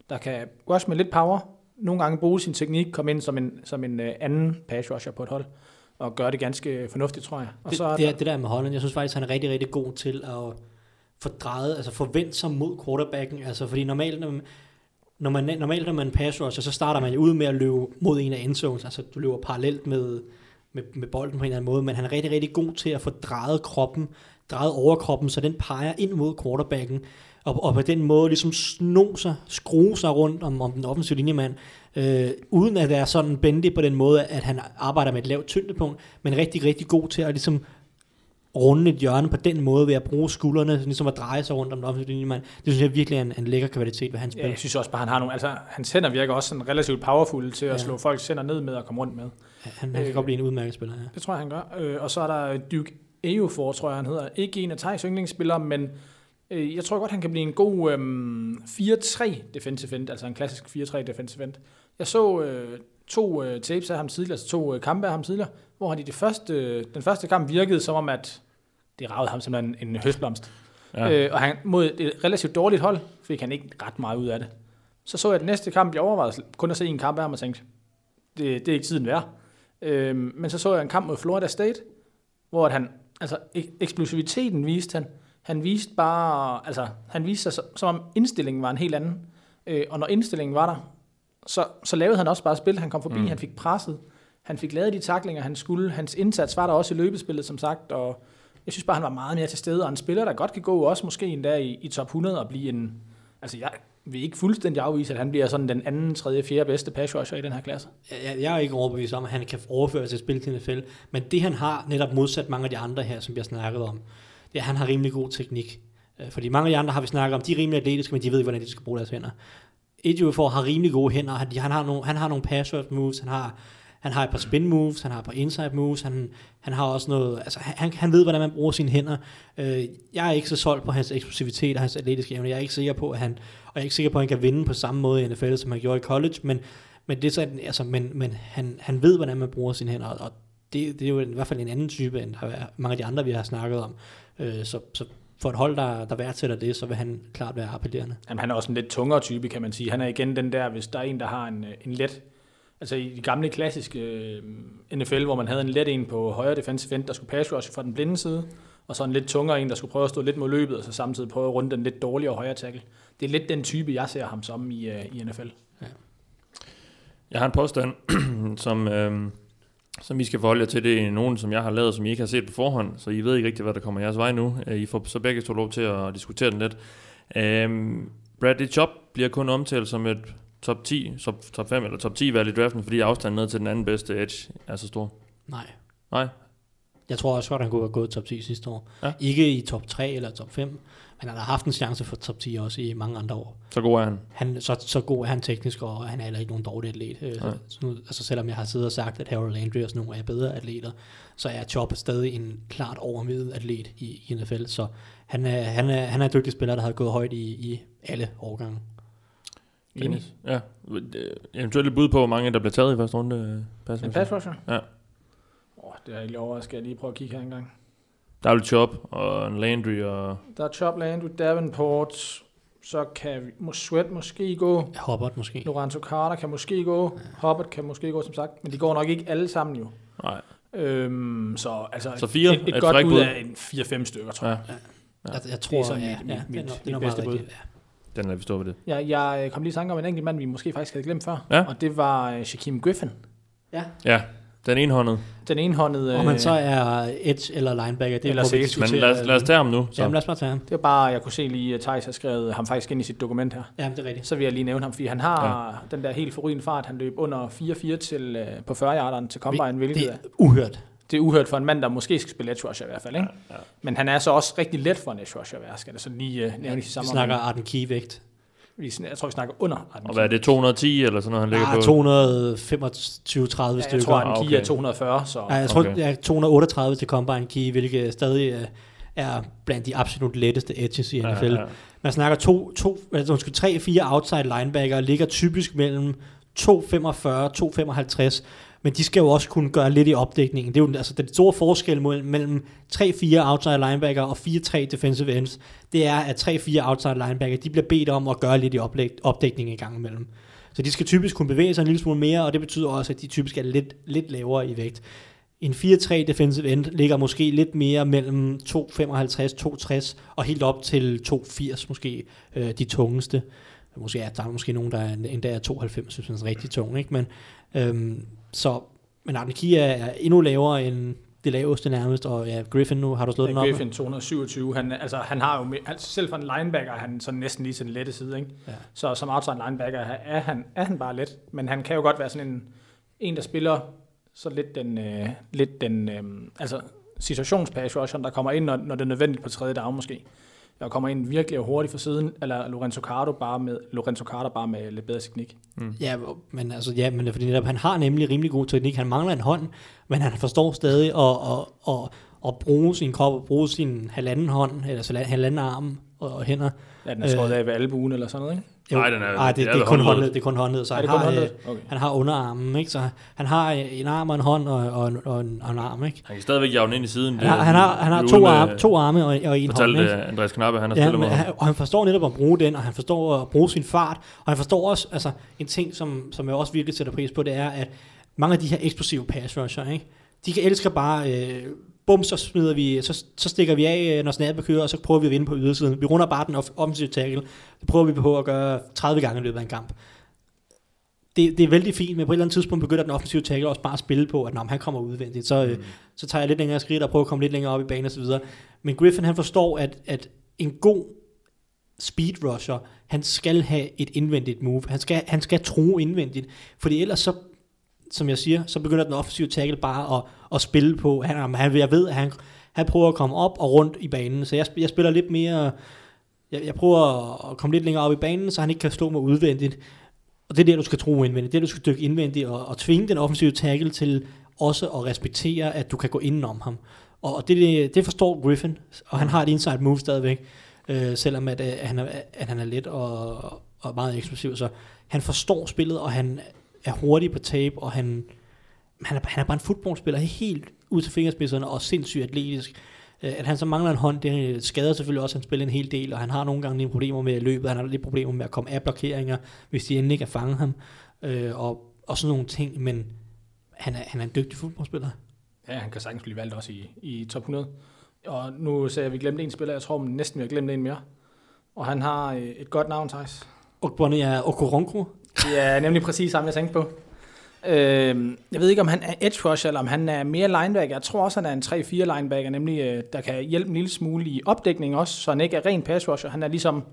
der kan også med lidt power nogle gange bruge sin teknik, komme ind som en, som en øh, anden pass rusher på et hold, og gøre det ganske fornuftigt, tror jeg. Og det, så er det, der- er, det der med Holland, jeg synes faktisk, han er rigtig, rigtig god til at få drejet, altså forvente sig mod quarterbacken, altså fordi normalt, når man, når man, normalt når man passer, rusher, så starter man jo ud med at løbe mod en af endzones, altså du løber parallelt med, med, med bolden på en eller anden måde, men han er rigtig, rigtig god til at få drejet kroppen, drejet overkroppen, så den peger ind mod quarterbacken, og, og på den måde ligesom sno sig, skrue sig rundt om, om den offensive linjemand, øh, uden at være sådan bendig på den måde, at han arbejder med et lavt tyngdepunkt, men rigtig, rigtig god til at ligesom runde et hjørne på den måde, ved at bruge skuldrene, ligesom at dreje sig rundt om den offensive linjemand. Det synes jeg virkelig er en, en lækker kvalitet ved hans spil. Ja, jeg synes også bare, han har nogle, altså hans hænder virker også sådan relativt powerful til at Ja. slå folks hænder ned med og komme rundt med. Han, han kan godt blive en udmærket spiller, ja. Det tror jeg, han gør. Øh, og så er der Duke Ejiofor, tror jeg, han hedder. Ikke en af Thijs yndlingsspillere, men øh, jeg tror godt, han kan blive en god øhm, 4-3 defensive end, altså en klassisk 4-3 defensive end. Jeg så øh, to øh, tapes af ham tidligere, altså to øh, kampe af ham tidligere, hvor han i det første, øh, den første kamp virkede som om, at det ragede ham som en, en høstblomst. Ja. Øh, og han, mod et relativt dårligt hold, fik han ikke ret meget ud af det. Så så jeg den næste kamp, jeg overvejede kun at se en kamp af ham og tænkte, det, det er ikke tiden værd. Øh, men så så jeg en kamp mod Florida State, hvor at han, altså ek- eksplosiviteten viste han, Han viste bare, altså, han viste sig, som- som om indstillingen var en helt anden. Øh, og når indstillingen var der, så, så lavede han også bare spil. Han kom forbi, mm. han fik presset, han fik lavet de taklinger, han skulle. Hans indsats var der også i løbespillet, som sagt, og jeg synes bare, han var meget mere til stede, og en spiller, der godt kan gå også måske endda i, i top 100 og blive en... Altså, jeg vil ikke fuldstændig afvise, at han bliver sådan den anden, tredje, fjerde bedste pass rusher i den her klasse. Jeg, jeg er ikke overbevist om, at han kan overføre til spil til NFL, men det han har netop modsat mange af de andre her, som vi har snakket om, det er, at han har rimelig god teknik. Øh, fordi mange af de andre har vi snakket om, de er rimelig atletiske, men de ved ikke, hvordan de skal bruge deres hænder. Ejiofor har rimelig gode hænder, han, han, har, nogle, han har nogle pass rush moves, han har, han har et par spin moves, han har et par inside moves, han, han har også noget, altså han, han ved, hvordan man bruger sine hænder. Øh, jeg er ikke så solgt på hans eksplosivitet og hans atletiske evne, jeg er ikke sikker på, at han, og jeg er ikke sikker på, at han kan vinde på samme måde i NFL, som han gjorde i college, men, men, det er sådan, altså, men, men han, han ved, hvordan man bruger sine hænder, og det, det er jo i hvert fald en anden type, end der er mange af de andre, vi har snakket om. Øh, så, så for et hold, der, der værdsætter det, så vil han klart være appellerende. Jamen, han er også en lidt tungere type, kan man sige. Han er igen den der, hvis der er en, der har en, en let... Altså i de gamle klassiske øh, NFL, hvor man havde en let en på højre defensive end, der skulle pass rush fra den blinde side, og så en lidt tungere en, der skulle prøve at stå lidt mod løbet, og så samtidig prøve at runde den lidt dårligere højre tackle. Det er lidt den type, jeg ser ham som i, øh, i NFL. Ja. Jeg har en påstand, som, øh, som I skal forholde jer til. Det er nogen, som jeg har lavet, som I ikke har set på forhånd, så I ved ikke rigtig, hvad der kommer jeres vej nu. Øh, I får så begge to lov til at diskutere den lidt. Øh, Bradley Chop bliver kun omtalt som et top 10, top, top 5 eller top 10 valg i draften, fordi afstanden ned til den anden bedste edge er så stor. Nej. Nej, Jeg tror også godt, han kunne have gået top 10 sidste år. Ja. Ikke i top 3 eller top 5, men han har haft en chance for top 10 også i mange andre år. så god er han. Han, så, så god er han teknisk, og han er heller ikke nogen dårlig atlet. Øh, Nej. så nu, altså selvom jeg har siddet og sagt, at Harold Landry og sådan nogle er bedre atleter, så er Chop stadig en klart overmiddel atlet i, i NFL. Så han er, han, er, han er en dygtig spiller, der har gået højt i, i alle årgange. Enig. Ja. Øh, Eventuelt et bud på, hvor mange der bliver taget i første runde. øh, pass En pass rusher? Ja. Oh, det er jeg ikke overrasket. Skal jeg lige prøve at kigge her engang. Der er vel Chop og en Landry og... Der er Chop Landry, Davenport, så kan vi, Sweat måske gå. Hubbard måske. Lorenzo Carter kan måske gå. Hubbard kan måske gå, som sagt. Men de går nok ikke alle sammen jo. Nej. Øhm, så altså Så fire et, er et et godt bud. af en 4-5 stykker, tror jeg. Ja. Jeg, jeg tror, sådan ja, mit- ja, mit- det er nok- mit det er nok bedste bud. rigtigt, ja. Den lader vi stå ved det. Jeg, jeg kom lige i tanke om en enkelt mand, vi måske faktisk havde glemt før. Ja. Og det var øh, Shaquem Griffin. Ja, den enhåndede. Den enhåndede... Om man øh, så er edge eller linebacker, det Eller må vi safety. Men lad, os- lad os tage ham nu. Så. Jamen lad os bare tage ham. Det var bare, jeg kunne se lige, at Thijs har skrevet ham faktisk ind i sit dokument her. Jamen det er rigtigt. Så vil jeg lige nævne ham, fordi han har ja. den der helt forrygende fart. Han løb under 4-4 til, øh, på 40-yarderen til Combine, hvilket Det er, er uhørt. Det er uhørt for en mand, der måske skal spille edge rusher i hvert fald. Ikke? Ja, ja. Men han er så også rigtig let for en edge rusher, hvad skal det så lige uh, nævne i Vi samme snakker Arden Key vægt. Vi, sn- jeg tror, vi snakker under. Arden Og hvad er det, 210 eller sådan noget, han ligger på? 225-30 Ja, jeg stykker. tror, at Ah, en Kia okay. er 240, så... Ja, jeg tror, Okay. ja, 238 til Combine Key, hvilket stadig øh, er blandt de absolut letteste edges i NFL. Ja, ja. Man snakker to, to, altså, tre, fire outside linebacker, ligger typisk mellem 2,45 2,55, men de skal jo også kunne gøre lidt i opdækningen. Det er jo altså, den store forskel mellem, 3-4 outside linebacker og 4-3 defensive ends, det er, at 3-4 outside linebacker, de bliver bedt om at gøre lidt i oplæg, en gang imellem. Så de skal typisk kunne bevæge sig en lille smule mere, og det betyder også, at de typisk er lidt, lidt lavere i vægt. En 4-3 defensive end ligger måske lidt mere mellem 2,55-2,60 og helt op til 2,80 måske øh, de tungeste. Måske ja, der er måske nogen, der er endda er 92, synes jeg er rigtig tung, ikke? Men, øhm, så, men Arne Kia er endnu lavere end det laveste nærmest, og ja, Griffin nu, har du slået den Ja, op? Griffin 227, han, altså, han har jo, me- altså, selv for en linebacker, er han sådan næsten lige til den lette side, ikke? Ja. Så som outside linebacker er han, er han bare let, men han kan jo godt være sådan en, en der spiller så lidt den, øh, lidt den øh, altså situationspass rusher, der kommer ind, når, når det er nødvendigt på tredje down måske. Og kommer ind virkelig hurtigt fra siden, eller Lorenzo Carter bare med, Lorenzo Carter bare med lidt bedre teknik. Ja, men altså, ja, men det fordi netop, han har nemlig rimelig god teknik. Han mangler en hånd, men han forstår stadig at, at, at, at bruge sin krop, og bruge sin halvanden hånd, eller halvanden arm og, og hænder. Ja, den er skåret Øh. af ved albuen eller sådan noget, ikke? Jo, Nej, den er- ej, det, det det, er kun håndled, det er kun håndled, så Er han har, håndledet? øh, Okay. han har underarmen, ikke? Så han har en arm og en hånd og, og, en- og, en, og en arm, ikke? Han kan stadigvæk den ind i siden. Han har, han har, han har to, arme, to arme og, og en hånd, ikke? Andreas Knappe, han har Ja, spillet med og han forstår netop at bruge den, og han forstår at bruge sin fart, og han forstår også, altså en ting, som, som jeg også virkelig sætter pris på, det er, at mange af de her eksplosive pass rusher, ikke? de kan elsker bare øh, bum, så, smider vi, så, så stikker vi af, øh, når snappet kører, og så prøver vi at vinde på ydersiden. Vi runder bare den off- offensive tackle. Det prøver vi på at gøre 30 gange i løbet af en kamp. Det, det er vældig fint, men på et eller andet tidspunkt begynder den offensive tackle også bare at spille på, at når han kommer udvendigt, så, mm. så tager jeg lidt længere skridt og prøver at komme lidt længere op i banen osv. Men Griffin han forstår, at, at en god speed rusher, han skal have et indvendigt move. Han skal, han skal tro indvendigt, fordi ellers så, som jeg siger, så begynder den offensive tackle bare at, at spille på. Han, han, jeg ved, at han, han prøver at komme op og rundt i banen, så jeg, jeg spiller lidt mere... Jeg, jeg prøver at komme lidt længere op i banen, så han ikke kan slå mig udvendigt. Og det er det, du skal tro indvendigt. Det er, du skal dykke indvendigt og, og tvinge den offensive tackle til også at respektere, at du kan gå indenom ham. Og, og det, det, det forstår Griffin, og han har et inside move stadigvæk, øh, selvom at, øh, at, han er, at han er let og, og meget eksplosiv. Så han forstår spillet, og han er hurtig på tape, og han, han, er, han er bare en fodboldspiller helt ud til fingerspidserne og sindssygt atletisk. Øh, At han så mangler en hånd, det skader selvfølgelig også, at han spiller en hel del, og han har nogle gange lidt problemer med løbet, han har lidt problemer med at komme af blokeringer, hvis de endelig ikke kan fange ham, øh, og, og sådan nogle ting, men han er, han er en dygtig fodboldspiller. Ja, han kan sagtens blive valgt også i, i top 100. Og nu ser jeg, at vi glemte en spiller. Jeg tror næsten, vi har glemt en mere. Og han har øh, et godt navn, Thijs. Ogbonne er Okoronko. Det er nemlig præcis ham, jeg tænkte på. Øh, jeg ved ikke, om han er edge rusher, eller om han er mere linebacker. Jeg tror også, han er en 3-4 linebacker, nemlig øh, der kan hjælpe en lille smule i opdækning også, så han ikke er ren pass rusher. Han er ligesom,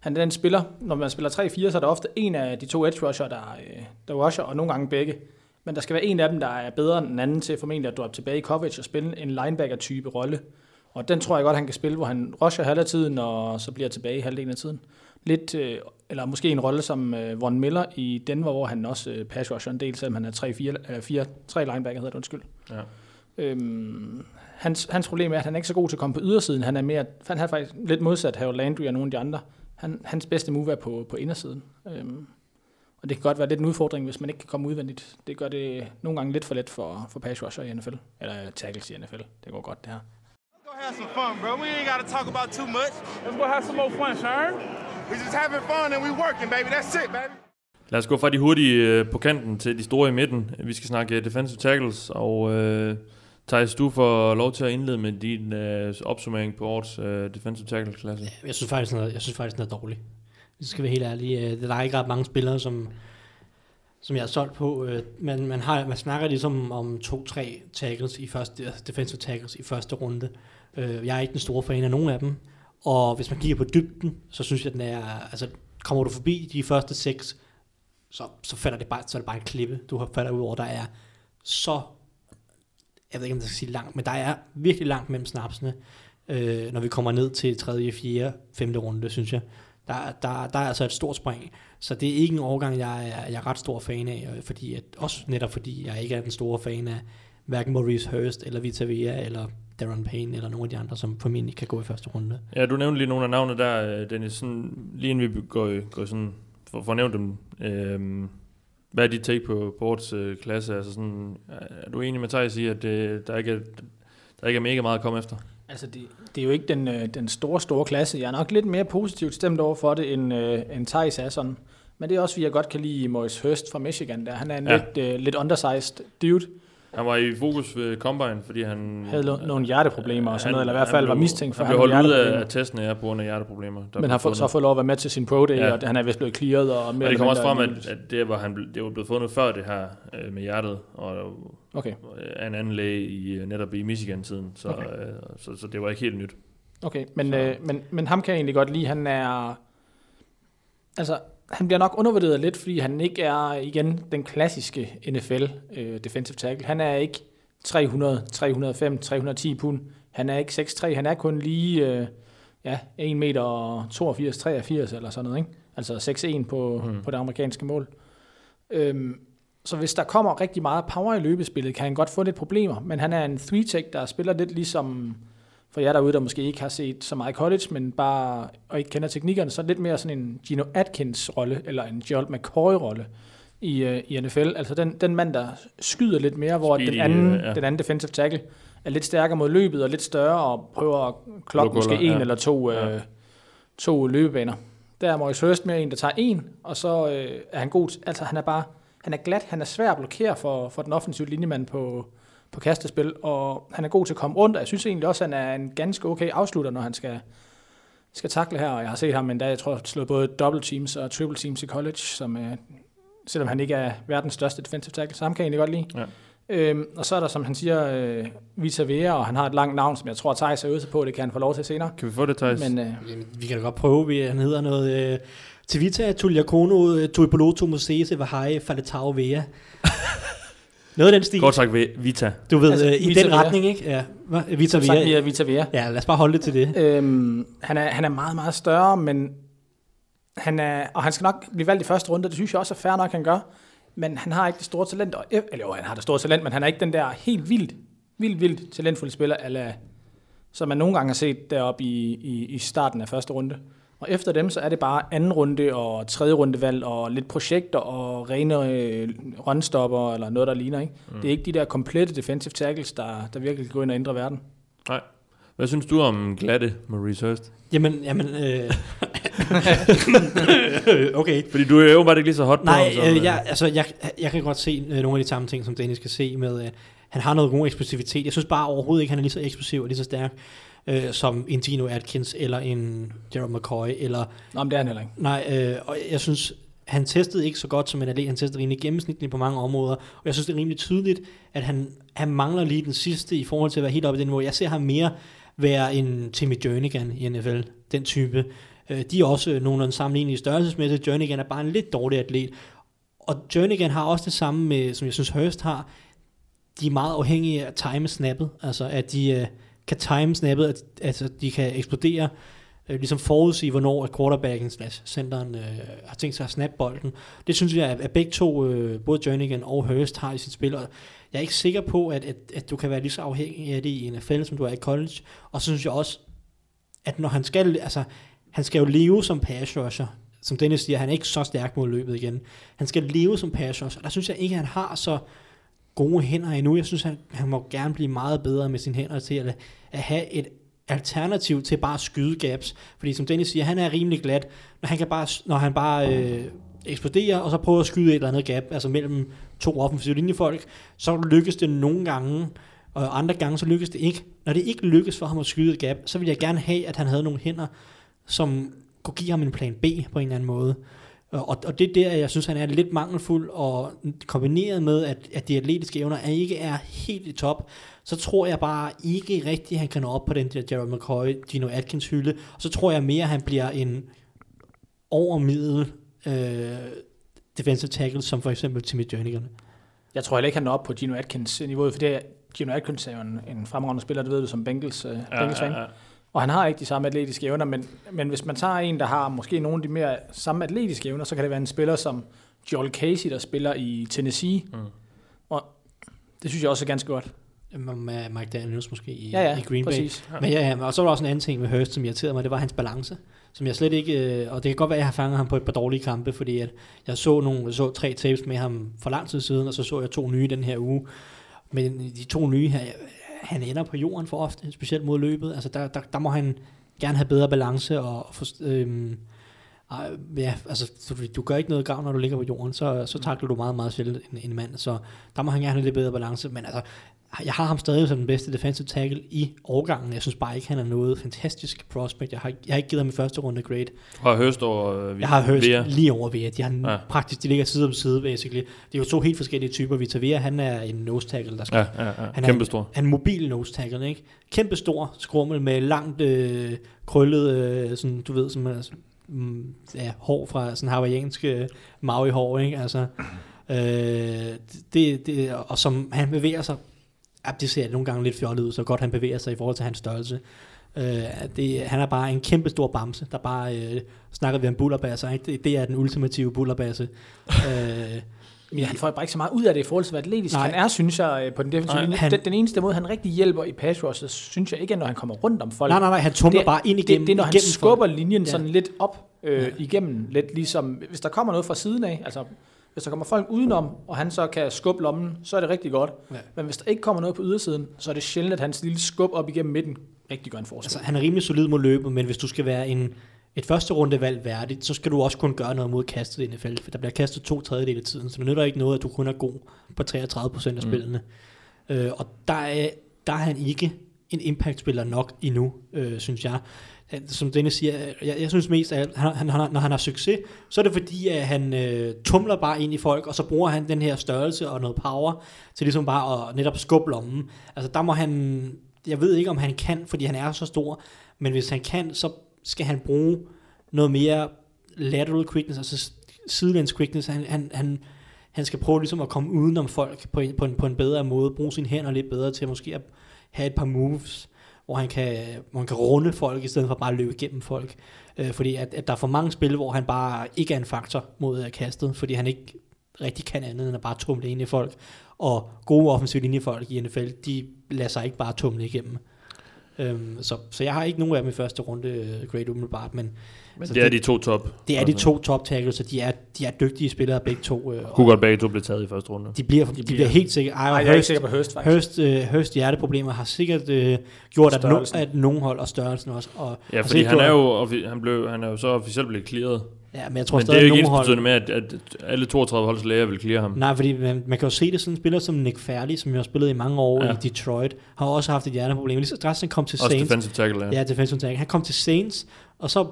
han er den spiller, når man spiller 3-4, så er der ofte en af de to edge rusher, der, øh, der rusher, og nogle gange begge. Men der skal være en af dem, der er bedre end den anden til formentlig at droppe tilbage i coverage og spille en linebacker-type rolle. Og den tror jeg godt, han kan spille, hvor han rusher halve af tiden, og så bliver tilbage halvdelen af tiden. Lidt, øh, eller måske en rolle som øh, Von Miller i Denver, hvor han også øh, pass rusher en del, selvom han er 3-4, øh, 4, 3 linebacker, hedder det, undskyld. Ja. Øhm, hans, hans problem er, at han er ikke så god til at komme på ydersiden. Han er mere, han er faktisk lidt modsat Harold Landry og nogle af de andre. Han, hans bedste move er på, på indersiden. Øhm, og det kan godt være lidt en udfordring, hvis man ikke kan komme udvendigt. Det gør det nogle gange lidt for let for, for pass rusher i NFL. Eller tackles i NFL. Det går godt, det her. Let's go have some fun, bro. We ain't got to talk about too much. Let's go have some more fun, Sharon. We just having fun and we working, baby. That's it, baby. Lad os gå fra de hurtige øh, på kanten til de store i midten. Vi skal snakke øh, defensive tackles, og øh, Thijs, du får lov til at indlede med din øh, opsummering på årets øh, defensive tackle-klasse. Jeg synes faktisk, den er, jeg synes faktisk, den er dårlig. Hvis jeg skal være helt ærlig. Øh, Der er ikke ret mange spillere, som, som jeg har solgt på. Men man, har, man snakker ligesom om to-tre tackles i første, defensive tackles i første runde. Jeg er ikke den store fan af nogen af dem. Og hvis man kigger på dybden, så synes jeg, den er... Altså, kommer du forbi de første seks, så, så, falder det bare, så er det bare en klippe, du har falder ud over. Der er så... Jeg ved ikke, om jeg skal sige langt, men der er virkelig langt mellem snapsene, øh, når vi kommer ned til tredje, fjerde, femte runde, synes jeg. Der, der, der er altså et stort spring. Så det er ikke en overgang, jeg er, jeg er ret stor fan af, fordi at, også netop fordi jeg ikke er den store fan af hverken Maurice Hurst, eller Vita Vea, eller Darren Payne, eller nogle af de andre, som formentlig kan gå i første runde. Ja, du nævnte lige nogle af navnene der, øh, Dennis. Sådan, lige inden vi går, går sådan, for, for at nævne dem. Øh, hvad er dit take på, årets øh, klasse? Altså sådan, er du enig med Thijs i, at øh, der, ikke er, der ikke er mega meget at komme efter? Altså, det, det er jo ikke den, øh, den store, store klasse. Jeg er nok lidt mere positivt stemt over for det, end, øh, end Thijs er sådan. Men det er også, fordi jeg godt kan lide Maurice Hurst fra Michigan. Der. Han er en ja. lidt, øh, lidt undersized dude. Han var i fokus ved Combine, fordi han... Havde lo- nogle hjerteproblemer og sådan han- noget, eller i hvert han fald var blev- mistænkt for Han at blev holdt ud af, testen af på grund af hjerteproblemer. Der Men har fundet. så fået lov at være med til sin pro day, Ja. og han er vist blevet clearet. Og, mere Og det kom også frem, at, at det, var, han, det var blevet fundet før det her øh, med hjertet, og Okay, en anden læge i, øh, netop i Michigan-tiden, så, Okay. øh, så, så det var ikke helt nyt. okay. Men, Så- øh, men, men ham kan jeg egentlig godt lide. Han er... Altså, han bliver nok undervurderet lidt, fordi han ikke er, igen, den klassiske NFL øh, defensive tackle. Han er ikke 300, 305, 310 pund. Han er ikke 6'3, han er kun lige øh, ja, 1 meter og 82, 83 eller sådan noget, ikke? Altså 6'1 på, mm. på det amerikanske mål. Øhm, så hvis der kommer rigtig meget power i løbespillet, kan han godt få lidt problemer. Men han er en three-tech, der spiller lidt ligesom, for jer derude, der måske ikke har set så meget college, men bare og ikke kender teknikkerne, så lidt mere sådan en Gino Atkins-rolle, eller en Gerald McCoy-rolle i, uh, i NFL. Altså den, den mand, der skyder lidt mere, hvor Speedy, den anden, øh, ja. den anden defensive tackle er lidt stærkere mod løbet, og lidt større, og prøver at klokke måske en ja. eller to, Ja. øh, to løbebaner. Der er Maurice Hurst med en, der tager en, og så øh, er han god. Altså han er bare, han er glat, han er svær at blokere for, for den offensive linjemand på, på kastespil, og han er god til at komme rundt, og jeg synes egentlig også, at han er en ganske okay afslutter, når han skal, skal takle her, og jeg har set ham endda, jeg tror, slået både double teams og triple teams i college, som, øh, selvom han ikke er verdens største defensive tackle, så ham kan jeg egentlig godt lide. Ja. Øhm, og så er der, som han siger, øh, Vita Vea, og han har et langt navn, som jeg tror, Thijs er ude på, det kan han få lov til senere. Kan vi få det, Thijs? Men øh, Jamen, vi kan da godt prøve. Vi, han hedder noget... Øh, Tivita Tuliakono øh, Tuipoloto Mosese Vahai Faletau Vea. noget af den stil. Kort sagt, Vi- Vita. Du ved, Altså, altså, i Vita den Vea. retning, ikke? Ja. Hva? Vita som sagt, via Vita Vea. Ja, lad os bare holde det til det. Øhm, han, er, han er meget, meget større, men han er, og han skal nok blive valgt i første runde, det synes jeg også er fair nok, han gør. Men han har ikke det store talent, og, eller jo, han har det store talent, men han er ikke den der helt vildt, vildt, vildt talentfulde spiller, ala, som man nogle gange har set deroppe i, i, i starten af første runde. Og efter dem, så er det bare anden runde og tredje runde valg og lidt projekter og rene øh, runstopper eller noget, der ligner. Ikke? Mm. Det er ikke de der komplette defensive tackles, der, der virkelig kan gå ind og ændre verden. Nej. Hvad synes du om glatte Maurice Hurst? Jamen, jamen... Øh, okay. Fordi du er jo bare ikke lige så hot på Nej, ham, som, øh, jeg, altså, jeg, jeg kan godt se øh, nogle af de samme ting, som Dennis kan se med, øh, han har noget god eksplosivitet. Jeg synes bare overhovedet ikke, han er lige så eksplosiv og lige så stærk, øh, som en Dino Atkins, eller en Gerald McCoy, eller... Nå, men det er han heller ikke. Nej, øh, og jeg synes, han testede ikke så godt som en atlet. Han testede rimelig gennemsnitligt på mange områder, og jeg synes, det er rimelig tydeligt, at han, han mangler lige den sidste i forhold til at være helt oppe i den niveau. Jeg ser ham mere være en Timmy Jernigan i NFL, den type. Øh, de er også nogenlunde sammenlignelige størrelsesmæssigt. Jernigan er bare en lidt dårlig atlet. Og Jernigan har også det samme, med, som jeg synes Hurst har. De er meget afhængige af time snappet, altså at de øh, kan time snappet, at, altså de kan eksplodere, øh, ligesom forudsige, hvornår at quarterbacken slash centeren øh, har tænkt sig at snappe bolden. Det synes jeg, at, at begge to, øh, både Jernigan og Hurst, har i sit spil, og jeg er ikke sikker på, at, at, at du kan være lige så afhængig af det i NFL, som du er i college. Og så synes jeg også, at når han skal, altså, han skal jo leve som pass rusher. Som Dennis siger, han er ikke så stærk mod løbet igen. Han skal leve som pass rusher. Der synes jeg ikke, at han har så gode hænder endnu. Jeg synes, han, han må gerne blive meget bedre med sine hænder til at, at have et alternativ til bare at skyde gaps. Fordi som Dennis siger, han er rimelig glat, når han, kan bare, når han bare øh, eksploderer, og så prøver at skyde et eller andet gap, altså mellem to offensive linjefolk, så lykkes det nogle gange, og andre gange så lykkes det ikke. Når det ikke lykkes for ham at skyde et gap, så vil jeg gerne have, at han havde nogle hænder, som kunne give ham en plan B på en eller anden måde. Og, og det er der, jeg synes, han er lidt mangelfuld, og kombineret med, at, at de atletiske evner er ikke er helt i top, så tror jeg bare ikke rigtigt, at han kan nå op på den der Jared McCoy, Gino Atkins hylde, og så tror jeg mere, at han bliver en overmiddel øh, defensive tackle, som for eksempel Timmy Jernigan. Jeg tror heller ikke, han når op på Gino Atkins niveau, for det er, Gino Atkins er jo en, en fremragende spiller, det ved du som Bengals, øh, ja, Bengals fan. Ja, ja. Og han har ikke de samme atletiske evner, men, men hvis man tager en, der har måske nogle af de mere samme atletiske evner, så kan det være en spiller som Joel Casey, der spiller i Tennessee. Mm. Og det synes jeg også er ganske godt. Med Mike Daniels måske i, Ja, ja, i Green præcis. Bay. Men ja, ja, og så var der også en anden ting med Hurst, som irriterede mig, det var hans balance. Som jeg slet ikke, øh, og det kan godt være, at jeg har fanget ham på et par dårlige kampe, fordi at jeg så, nogle, jeg så tre tapes med ham for lang tid siden, og så så jeg to nye den her uge. Men de to nye her, han ender på jorden for ofte, specielt mod løbet. Altså der, der, der må han gerne have bedre balance og, og for, øhm, ej, ja, altså du, du gør ikke noget gavn, når du ligger på jorden, så, så takler du meget, meget sjældent en, en mand, så der må han gerne have lidt bedre balance, men altså, jeg har ham stadig som den bedste defensive tackle i årgangen. Jeg synes bare ikke, han er noget fantastisk prospect. Jeg har, jeg har ikke givet ham i første runde grade. Du har Hurst over øh, Jeg har Hurst Vea. lige over Vea. De, har Ja. praktisk, de ligger side om side, basically. Det er jo to helt forskellige typer. Vita Vea, han er en nose tackle, der skal Ja, ja, ja. han Kæmpe er, stor. Han er en mobil nose tackle, ikke? Kæmpe stor skrummel med langt øh, krøllet, øh, sådan, du ved, som altså, mm, ja, hår fra sådan hawaiiansk øh, Maui-hår, ikke? Altså, øh, det, det, og som han bevæger sig, ja, det ser nogle gange lidt fjollet ud, så godt han bevæger sig i forhold til hans størrelse. Øh, det, han er bare en kæmpe stor bamse, der bare, øh, snakker vi om bullerbasser, ikke? Det, det er den ultimative bullerbasse. øh, Men han får bare ikke så meget ud af det i forhold til, hvad atletisk Nej. han er, synes jeg, øh, på den defensive linje. han- Den, den, eneste måde, han rigtig hjælper i pass rush, så synes jeg ikke, er, når han kommer rundt om folk. nej, nej, nej, han tumler det, bare ind igennem. det, det er, når han skubber folk. linjen Ja. sådan lidt op øh, Ja. igennem, lidt ligesom, hvis der kommer noget fra siden af, altså hvis der kommer folk udenom, og han så kan skubbe lommen, så er det rigtig godt. Ja. Men hvis der ikke kommer noget på ydersiden, så er det sjældent, at hans lille skub op igennem midten rigtig gør en forskel. Altså, han er rimelig solid mod løbet, men hvis du skal være en, et første rundevalg værdigt, så skal du også kunne gøre noget mod kastet i NFL, for der bliver kastet to tredjedel af tiden, så det nytter ikke noget, at du kun er god på 33 procent af spillene. Øh, og der er, der er han ikke en impact-spiller nok endnu, øh, synes jeg. Som Dennis siger, jeg, jeg synes mest, at han, han, han, når han har succes, så er det fordi, at han øh, tumler bare ind i folk, og så bruger han den her størrelse og noget power til ligesom bare at netop skubbe lommen. Altså der må han, jeg ved ikke om han kan, fordi han er så stor, men hvis han kan, så skal han bruge noget mere lateral quickness, altså sidelæns quickness. Han, han, han, han skal prøve ligesom at komme udenom folk på en, på en, på en bedre måde, bruge sine hænder lidt bedre til måske at have et par moves, hvor han kan, hvor han kan runde folk, i stedet for bare at løbe igennem folk. Øh, fordi at, at der er for mange spil, hvor han bare ikke er en faktor mod kastet, fordi han ikke rigtig kan andet end at bare tumle ind i folk. Og gode offensive linjefolk i NFL, de lader sig ikke bare tumle igennem. Øhm, så, så jeg har ikke nogen af dem i første runde, øh, Great umiddelbart, men, Men så det er de to top. det er de to top tackles, så de er, de er dygtige spillere begge to. Øh, og Kunne godt begge to blive taget i første runde. de bliver, de, de bliver helt sikkert... Ej, jeg er ikke Hurst, sikker på Hurst, faktisk. Hurst, øh, Hurst hjerteproblemer har sikkert øh, gjort, at, no, at nogen hold og størrelsen også. Og, Ja, fordi han er, jo, han, blev, han er jo så officielt blevet clearet. Ja, men jeg tror Men det stadig, er jo ikke hold... med, at, at alle 32 holds læger vil clear ham. Nej, fordi man, man kan jo se det sådan en spiller som Nick Fairley, som jo har spillet i mange år Ja. i Detroit, har også haft et hjerteproblem. Lige så straks han kom til Også Saints, defensive tackle, ja. Ja, defensive tackle. Han kom til Saints, og så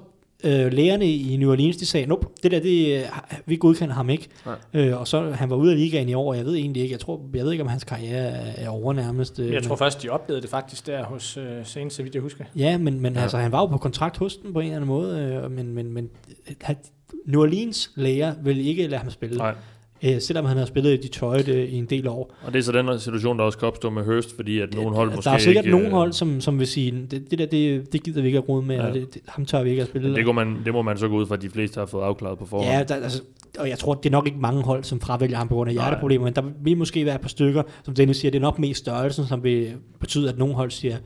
øh, lægerne i New Orleans, de sagde, nope, det der, det, øh, vi godkender ham ikke. Øh, og så han var ude af ligaen i år, og jeg ved egentlig ikke, jeg, tror, jeg ved ikke, om hans karriere er, er over nærmest. Øh, Jeg tror først, de oplevede det faktisk der hos uh, Saints, så vidt jeg husker. Ja, men, men Ja. altså, han var jo på kontrakt hos den på en eller anden måde, øh, men, men, men øh, New Orleans læger vil ikke lade ham spille, Nej. Øh, selvom han har spillet i Detroit øh, i en del år. Og det er så den situation, der også kan opstå med Hurst, fordi at nogle hold der måske er sikkert ikke... nogle øh, hold, som, som vil sige, det, det der, det, det gider vi ikke at rode med, Ja. og det, det, ham tør vi ikke at spille. Men det, man, det må man så gå ud fra, at de fleste har fået afklaret på forhånd. Ja, der, altså, og jeg tror, det er nok ikke mange hold, som fravælger ham på grund af hjerteproblemer, men der vil måske være et par stykker, som Dennis siger, det er nok mest størrelsen, som vil betyde, at nogle hold siger,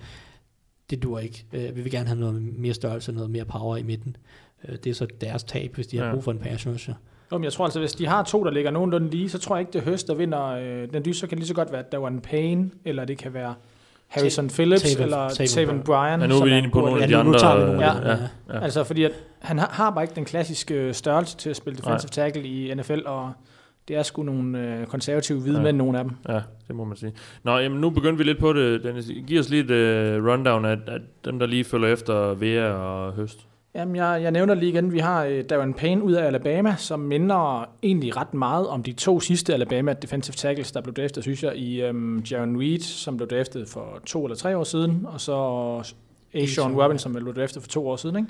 det dur ikke. Øh, Vi vil gerne have noget mere størrelse, noget mere power i midten. Øh, Det er så deres tab, hvis de har Ja. brug for en pass rusher. Jo, men jeg tror altså, hvis de har to, der ligger nogenlunde lige, så tror jeg ikke, det er Hurst, der vinder øh, den dyst. Så kan det lige så godt være Dawan Payne, eller det kan være Harrison Phillips, Taven- eller Taven Bryan. Ja, nu er vi en inde på nogle af de andre... Ja. ja. Ja. Altså, fordi at han har, har bare ikke den klassiske øh, størrelse til at spille defensive tackle i NFL, og det er sgu nogle øh, konservative hvide Ja. mænd, nogle af dem. Ja, det må man sige. Nå, jamen, nu begyndte vi lidt på det, Dennis. Giv os lige et uh, rundown af, af dem, der lige følger efter Vea og Høst. Jamen, jeg, jeg nævner lige igen, vi har øh, Darren Payne ud af Alabama, som minder egentlig ret meget om de to sidste Alabama defensive tackles, der blev draftet, synes jeg, i øhm, Jaron Reed, som blev draftet for to eller tre år siden, og så Ashawn Robinson, som blev draftet for to år siden, ikke?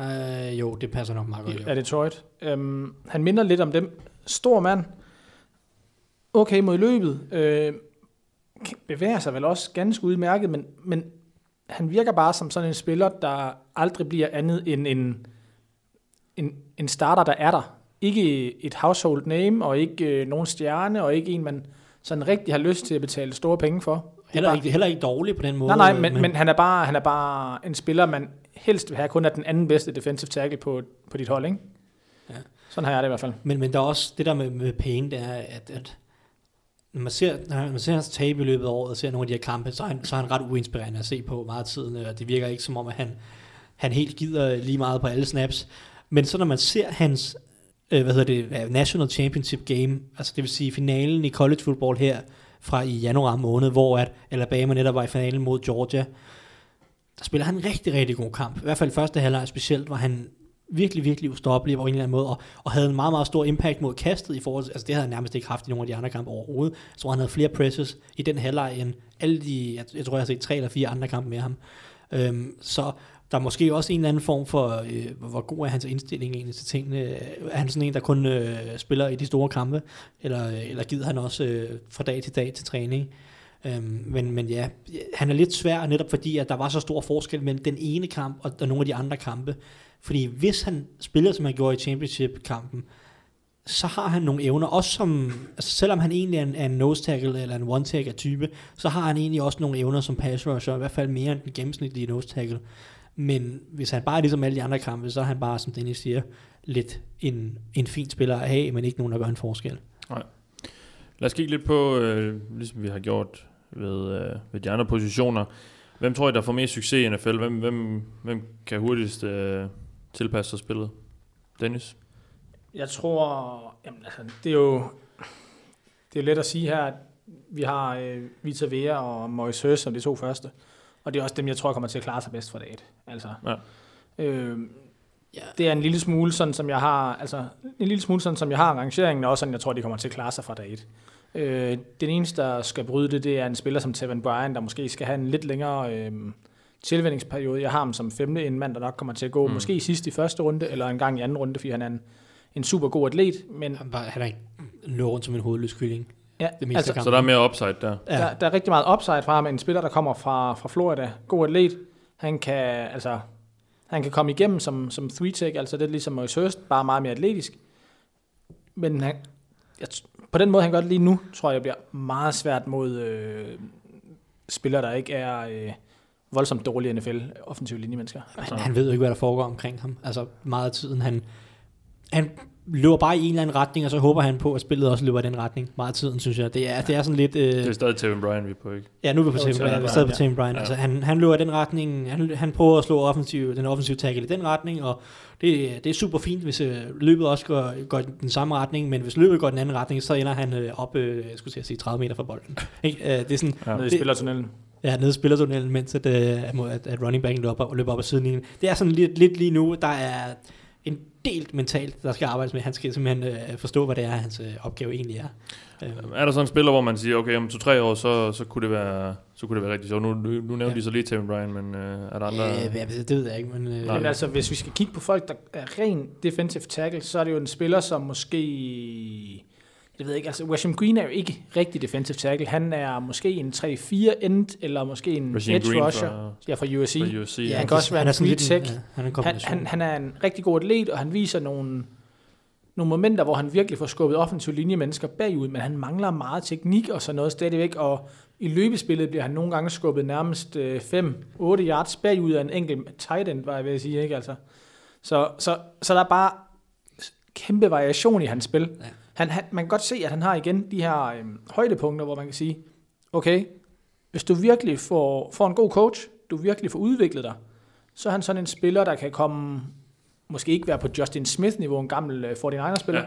Øh, jo, det passer nok meget godt. af Detroit. Øhm, han minder lidt om dem. Stor mand. Okay mod løbet. Øh, bevæger sig vel også ganske udmærket, men, men han virker bare som sådan en spiller, der aldrig bliver andet end en, en, en starter, der er der. Ikke et household name, og ikke øh, nogen stjerne, og ikke en, man sådan rigtig har lyst til at betale store penge for. Er Heller ikke, heller ikke dårlig på den måde. Nej, nej, men, men han, er bare, han er bare en spiller, man helst vil have kun er den anden bedste defensive tackle på, på dit hold, ikke? Ja. Sådan har jeg det i hvert fald. Men, men der er også det der med, med Payne, det er, at, at når man ser, når man ser hans tabe i løbet af året, og ser nogle af de her kampe, så er han, så er han ret uinspirerende at se på meget af tiden, øh, og det virker ikke som om, at han, han helt gider lige meget på alle snaps. Men så når man ser hans øh, hvad hedder det, National Championship Game, altså det vil sige finalen i college football her fra i januar måned, hvor at Alabama netop var i finalen mod Georgia, der spiller han en rigtig, rigtig god kamp. I hvert fald første halvleg specielt, var han virkelig, virkelig ustoppelig på en eller anden måde, og, og havde en meget, meget stor impact mod kastet i forhold til, altså det havde han nærmest ikke haft i nogle af de andre kampe overhovedet. Jeg tror, han havde flere presses i den halvleg end alle de, jeg, jeg tror, jeg har set tre eller fire andre kampe med ham. Øhm, så der er måske også en eller anden form for, øh, hvor- hvor god er hans indstilling egentlig til tingene. Er han sådan en, der kun øh, spiller i de store kampe, eller, øh, eller gider han også øh, fra dag til dag til træning? Øhm, men, men ja, han er lidt svær, netop fordi, at der var så stor forskel mellem den ene kamp og, og nogle af de andre kampe. Fordi hvis han spiller, som han gjorde i championship-kampen, så har han nogle evner, også som, altså selvom han egentlig er en, er en nose tackle eller en one tackle type, så har han egentlig også nogle evner som pass rusher, i hvert fald mere end den gennemsnitlige nose tackle. Men hvis han bare er ligesom alle de andre kampe, så er han bare, som Dennis siger, lidt en, en fin spiller at have, men ikke nogen, der gør en forskel. Lad os kigge lidt på, øh, ligesom vi har gjort ved, øh, ved de andre positioner. Hvem tror I, der får mest succes i NFL? Hvem, hvem, hvem kan hurtigst øh, tilpasse sig spillet? Dennis? Jeg tror, jamen, altså, det er jo det er let at sige her, at Vi har øh, Vita Vea og Mois Høs som de to første. Og det er også dem, jeg tror kommer til at klare sig bedst for dag et. Altså, Ja. øh, Ja. det er en lille smule sådan, som jeg har, altså, en lille smule sådan, som jeg har rangeringen, og også sådan, jeg tror, de kommer til at klare sig fra dag et. Øh, den eneste, der skal bryde det, det er en spiller som Tevin Bryan, der måske skal have en lidt længere øh, tilvændingsperiode. Jeg har ham som femte, en mand, der nok kommer til at gå, mm. måske sidst i første runde, eller en gang i anden runde, fordi han er en, en super god atlet, men Han, er ikke løber rundt som en hovedløs kylling. ja, Det meste altså, af kampen. Så der er mere upside der. Ja. der, der er rigtig meget upside fra ham. En spiller, der kommer fra, fra Florida. God atlet. Han kan, altså, han kan komme igennem som, som three tech, altså det er ligesom Moise Hurst, bare meget mere atletisk. Men han, jeg, på den måde, han gør det lige nu, tror jeg, bliver meget svært mod øh, spillere, der ikke er øh, voldsomt dårlige NFL, offensive linjemennesker. Han, han ved jo ikke, hvad der foregår omkring ham. Altså meget af tiden, han, han løber bare i en eller anden retning, og så håber han på, at spillet også løber i den retning. Meget af tiden, synes jeg. Det er, det er sådan lidt... Øh, Det er stadig Tevin Bryan, vi er på, ikke? ja, nu er vi på Tim Bryan. Vi er stadig på ja. Tim Bryan. Ja. Altså, han, han løber i den retning. Han, han prøver at slå offensiv, den offensive tackle i den retning, og det, det er super fint, hvis øh, løbet også går, går i den samme retning, men hvis løbet går i den anden retning, så ender han øh, op, øh, jeg skulle til at sige 30 meter fra bolden. Ikke? Øh, det er sådan, Ja. Nede i Det- spillertunnelen. Ja, nede i spillertunnelen, mens at, øh, at, at running backen løber op, løber op ad sidelinjen. Det er sådan lidt, lidt lige nu, der er en del mentalt, der skal arbejdes med. Han skal simpelthen øh, forstå, hvad det er, hans øh, opgave egentlig er. Øh, Er der sådan en spiller, hvor man siger, okay, om to-tre år, så, så, kunne det være, så kunne det være rigtig sjovt. Nu, nu, nu nævnte Ja. de så lige Tevin Bryan, men øh, er der andre... øh, ja, det ved jeg ikke, men... Øh, Nej. Men altså, hvis vi skal kigge på folk, der er ren defensive tackle, så er det jo en spiller, som måske... Jeg ved ikke, altså Washington Green er jo ikke rigtig defensive tackle. Han er måske en 3-4 end, eller måske en Rasheen edge Green rusher. fra, ja, fra USC. fra USC. ja, han kan også være han er en free en, tech. ja, han er en Han, han, han er en rigtig god atlet, og han viser nogle, nogle momenter, hvor han virkelig får skubbet offensive linjemennesker bagud, men han mangler meget teknik og sådan noget stadigvæk, og i løbespillet bliver han nogle gange skubbet nærmest 5-8 yards bagud af en enkelt tight end, var jeg ved at sige, ikke altså. Så, så, så der er bare kæmpe variation i hans spil. Ja. Han, han, man kan godt se, at han har igen de her øhm, højdepunkter, hvor man kan sige, okay, hvis du virkelig får, får en god coach, du virkelig får udviklet dig, så er han sådan en spiller, der kan komme, måske ikke være på Justin Smith-niveau, en gammel øh, 49er-spiller, Ja,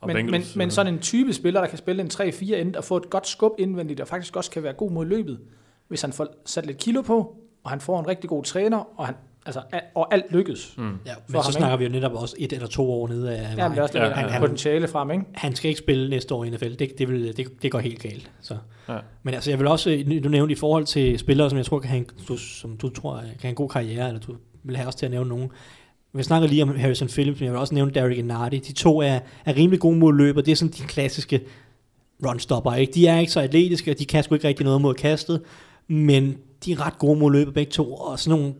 og men, men, Bengals, men øh, sådan en type spiller, der kan spille en 3-4 end og få et godt skub indvendigt, og faktisk også kan være god mod løbet, hvis han får sat lidt kilo på, og han får en rigtig god træner, og, han, altså, og alt lykkes. Mm. ja, men så ham, snakker vi jo netop også et eller to år nede af Ja, men det er også Ja, han, ja. potentiale frem, ikke? Han skal ikke spille næste år i NFL. Det, det, vil, det, det går helt galt. Så. Ja. Men altså, jeg vil også, du nævnte i forhold til spillere, som jeg tror kan have en, du, som du tror kan have en god karriere, eller du vil have også til at nævne nogen. Vi snakker lige om Harrison Phillips, men jeg vil også nævne Derek Nardi. De to er, er rimelig gode mod løb, og det er sådan de klassiske runstopper. Ikke? De er ikke så atletiske, og de kan sgu ikke rigtig noget mod kastet, men de er ret gode mod løbet begge to, og sådan nogle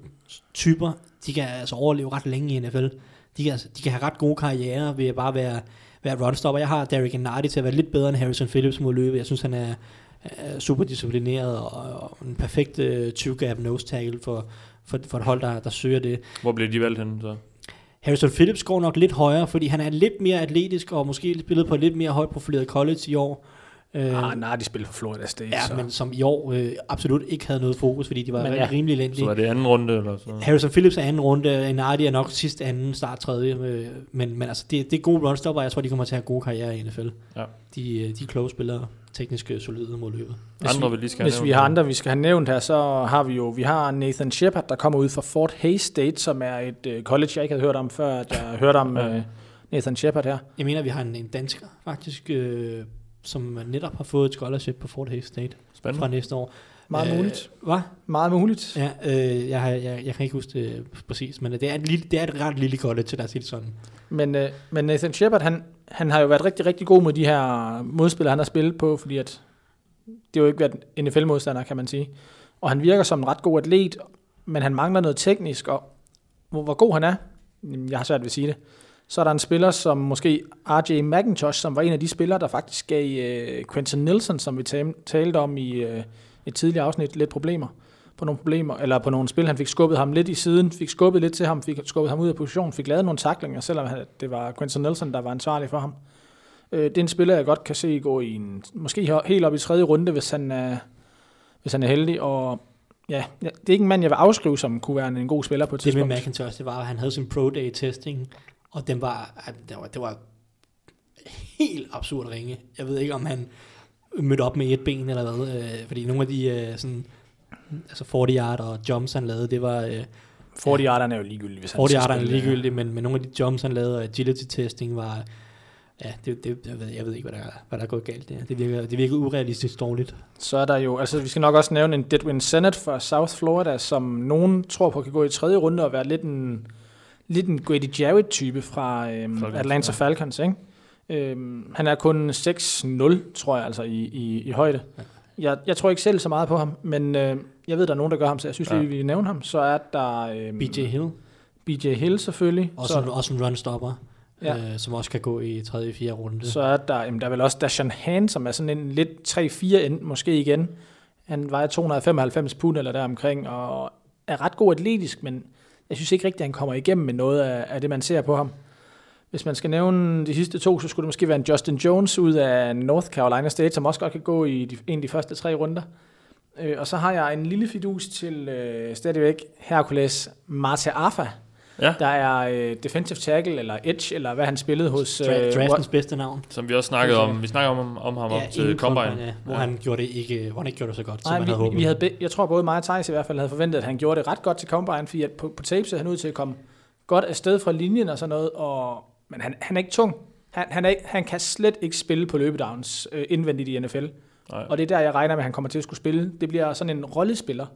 typer, de kan altså overleve ret længe i NFL. De kan, altså- de kan have ret gode karrierer ved at bare være, være runstopper. Jeg har Derek Nardi til at være lidt bedre end Harrison Phillips mod løbet. Jeg synes, han er, er super disciplineret og, og en perfekt uh, two-gap nose tackle for, for, for et hold, der, der søger det. Hvor blev de valgt henne, så? Harrison Phillips går nok lidt højere, fordi han er lidt mere atletisk og måske spillet på et lidt mere højt profileret college i år. Øh, Ah, nej, de spiller for Florida State. ja, så. men som i år øh, absolut ikke havde noget fokus, fordi de var Men ja. rimelig elendige. Så er det anden runde, eller så? Harrison Phillips er anden runde, Nardi er nok sidst anden, start tredje, øh, men, men altså, det, det er gode runstopper, og jeg tror, de kommer til at have gode karriere i NFL. Ja. De, øh, de er kloge spillere, teknisk øh, solide mod løbet. Hvis Andre vi- vil lige skal Hvis vi har andre, vi skal have nævnt her, så har vi jo vi har Nathan Shepard, der kommer ud fra Fort Hays State, som er et uh, college, jeg ikke havde hørt om før, at jeg hørte om Ja. uh, Nathan Shepard her. Jeg mener, vi har en, en dansker, faktisk, øh, som netop har fået et scholarship på Fort Hays State Spændende. fra næste år. Meget Øh, muligt. Hvad? Meget muligt. Ja, øh, jeg, har, jeg, jeg kan ikke huske det præcis, men det er, et lille, det er et ret lille college, lad os sige det sådan. Men, uh, men Nathan Shepard, han, han har jo været rigtig, rigtig god mod de her modspillere, han har spillet på, fordi at det har jo ikke været en NFL-modstander, kan man sige. Og han virker som en ret god atlet, men han mangler noget teknisk, og hvor, hvor god han er, jeg har svært ved at sige det. Så er der en spiller som måske RJ McIntosh, som var en af de spillere, der faktisk gav uh, Quentin Nelson, som vi talte om i uh, et tidligere afsnit, lidt problemer på nogle problemer, eller på nogle spil. Han fik skubbet ham lidt i siden, fik skubbet lidt til ham, fik skubbet ham ud af position, fik lavet nogle taklinger, selvom han- det var Quentin Nelson, der var ansvarlig for ham. Øh, det er en spiller, jeg godt kan se gå i en, måske he- helt op i tredje runde, hvis han er, hvis han er heldig, og ja, det er ikke en mand, jeg vil afskrive, som kunne være en, god spiller på et Det med tidspunkt. McIntosh, det var, at han havde sin pro day testing, og den var, det var, det var helt absurd ringe. Jeg ved ikke, om han mødt op med et ben eller hvad. Øh, fordi nogle af de øh, sådan, altså 40 yard og jumps, han lavede, det var... Øh, 40 yarderne er jo ligegyldigt, hvis han 40 skal yard er spille, ligegyldigt, men, men nogle af de jumps, han lavede, og agility testing var... Ja, det, det, jeg, ved, jeg ved ikke, hvad der, hvad der er gået galt der. Det virker, det virker urealistisk dårligt. Så er der jo, altså vi skal nok også nævne en Deadwin Senate fra South Florida, som nogen tror på kan gå i tredje runde og være lidt en, lidt en Grady Jarrett-type fra øhm, Falcons, Atlanta ja. Falcons. Ikke? Øhm, han er kun 6-0, tror jeg, altså i, i, i højde. Jeg, jeg tror ikke selv så meget på ham, men øh, jeg ved, der er nogen, der gør ham, så jeg synes Ja. ja. lige, vi vil nævne ham. Så er der øhm, BJ Hill, BJ Hill selvfølgelig. også, så, en, også en runstopper, Ja. øh, som også kan gå i tredje og fjerde runde. Så er der, jamen, der er vel også Dashan Han, som er sådan en lidt 3-4 end måske igen. Han vejer 295 pund eller der omkring, og er ret god atletisk, men jeg synes ikke rigtigt, at han kommer igennem med noget af, af det, man ser på ham. Hvis man skal nævne de sidste to, så skulle det måske være en Justin Jones ud af North Carolina State, som også godt kan gå i de, en af de første tre runder. Øh, og så har jeg en lille fidus til øh, stadigvæk Hercules Marta Ja. der er øh, defensive tackle, eller edge, eller hvad han spillede hos... Dra- øh, draftens bedste navn. Som vi også snakkede om. Vi snakkede om, om ham op til Combine. ja, hvor Ja. han gjorde det ikke, hvor han ikke gjorde det så godt, som Nej, man vi, havde håbet. vi havde, be- jeg tror både mig og Thijs i hvert fald havde forventet, at han gjorde det ret godt til Combine, fordi at på, på tape ser han ud til at komme godt afsted fra linjen og sådan noget, og, men han, han er ikke tung. Han, han, er han kan slet ikke spille på løbedowns øh, indvendigt i NFL. Nej. Og det er der, jeg regner med, at han kommer til at skulle spille. Det bliver sådan en rollespiller.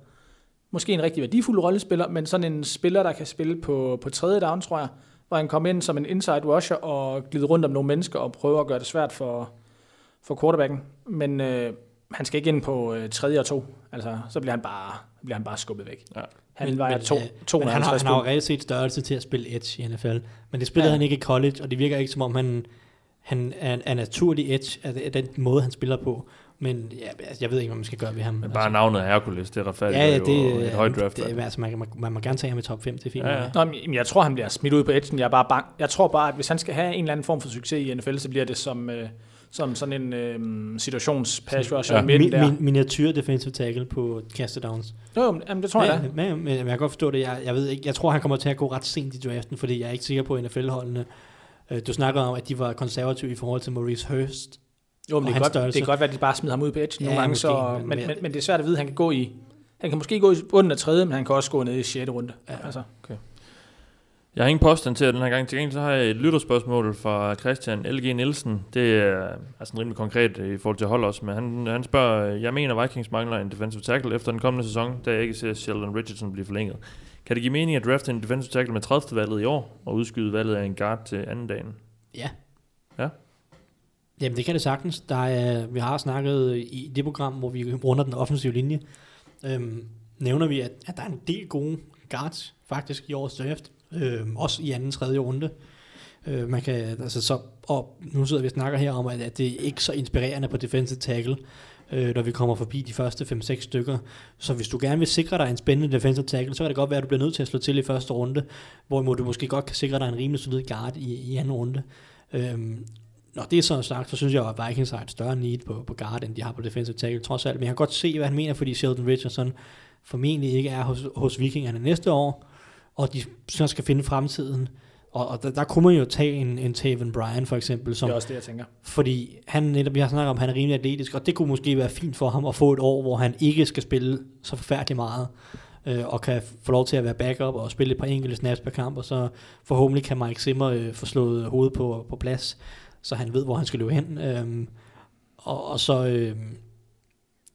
Måske en rigtig værdifuld rollespiller, men sådan en spiller, der kan spille på, på tredje down, tror jeg, hvor han kommer ind som en inside rusher og glider rundt om nogle mennesker og prøver at gøre det svært for, for quarterbacken. Men øh, han skal ikke ind på øh, tredje og to. Altså, så bliver han bare, bliver han bare skubbet væk. Ja. Han Men- vejer men, to, øh, Men han har, 250 han har jo reelt set størrelse til at spille edge i NFL. Men det spillede Ja. han ikke i college, og det virker ikke som om han, han er, er naturlig edge af den måde, han spiller på. Men ja, altså, jeg ved ikke, hvad man skal gøre ved ham. Men bare navnet Hercules, det er retfærdigt. ja, ja, jo det, et højt draft. det, det, altså, man, man, man, må gerne tage ham i top 5, det er fint. Ja, Ja, ja. ja. Nå, men jeg tror, han bliver smidt ud på edgen. Jeg er bare bang. Jeg tror bare, at hvis han skal have en eller anden form for succes i NFL, så bliver det som, øh, som sådan en øh, situations pass rusher Ja. ja. Min, der. min, miniatyr defensive tackle på castedowns. Jo, jo, men- det tror jeg da. men, men, men, jeg kan godt forstå det. Jeg, jeg, ved ikke, jeg tror, han kommer til at gå ret sent i draften, fordi jeg er ikke sikker på NFL-holdene. Øh, Du snakker om, at de var konservative i forhold til Maurice Hurst. Jo, men det, kan godt, størrelse. det kan godt være, at de bare smider ham ud på edge Ja, nogle gange, så, men- men, men- men, det er svært at vide, han kan gå i. Han kan måske gå i bunden af tredje, men han kan også gå ned i 6. runde. Ja. Altså. Jeg har ingen påstand til den her gang. Til gengæld så har jeg et lytterspørgsmål fra Christian L.G. Nielsen. Det er altså rimelig konkret i forhold til hold også, men han, han spørger, jeg mener Vikings mangler en defensive tackle efter den kommende sæson, da jeg ikke ser Sheldon Richardson blive forlænget. Kan det give mening at drafte en defensive tackle med 30. valget i år, og udskyde valget af en guard til anden dagen? Ja. Jamen, det kan det sagtens. Der er, vi har snakket i det program, hvor vi runder den offensive linje, øhm, nævner vi, at, at der er en del gode guards faktisk i årets draft. Øhm, også i anden, tredje runde. Øh, man kan, altså så, og nu sidder vi og snakker her om, at, at det er ikke så inspirerende på defensive tackle, øh, når vi kommer forbi de første 5-6 stykker. Så hvis du gerne vil sikre dig en spændende defensive tackle, så kan det godt være, at du bliver nødt til at slå til i første runde, hvorimod du måske godt kan sikre dig en rimelig solid guard i, i anden runde. Øhm, når det er så sagt, så synes jeg, at Vikings har et større need på, på guard, end de har på defensive tackle, trods alt. Men jeg kan godt se, hvad han mener, fordi Sheldon Richardson formentlig ikke er hos, hos Vikingerne næste år, og de så skal finde fremtiden. Og, og der, der kunne man jo tage en, en Taven Bryan for eksempel, som, Det er også det, jeg tænker. fordi han netop, vi har snakket om, at han er rimelig atletisk, og det kunne måske være fint for ham at få et år, hvor han ikke skal spille så forfærdeligt meget, øh, og kan få lov til at være backup og spille et par enkelte snaps per kamp, og så forhåbentlig kan Mike Zimmer øh, få slået hovedet på, på plads, så han ved, hvor han skal løbe hen. Øh, og, og så... Øh,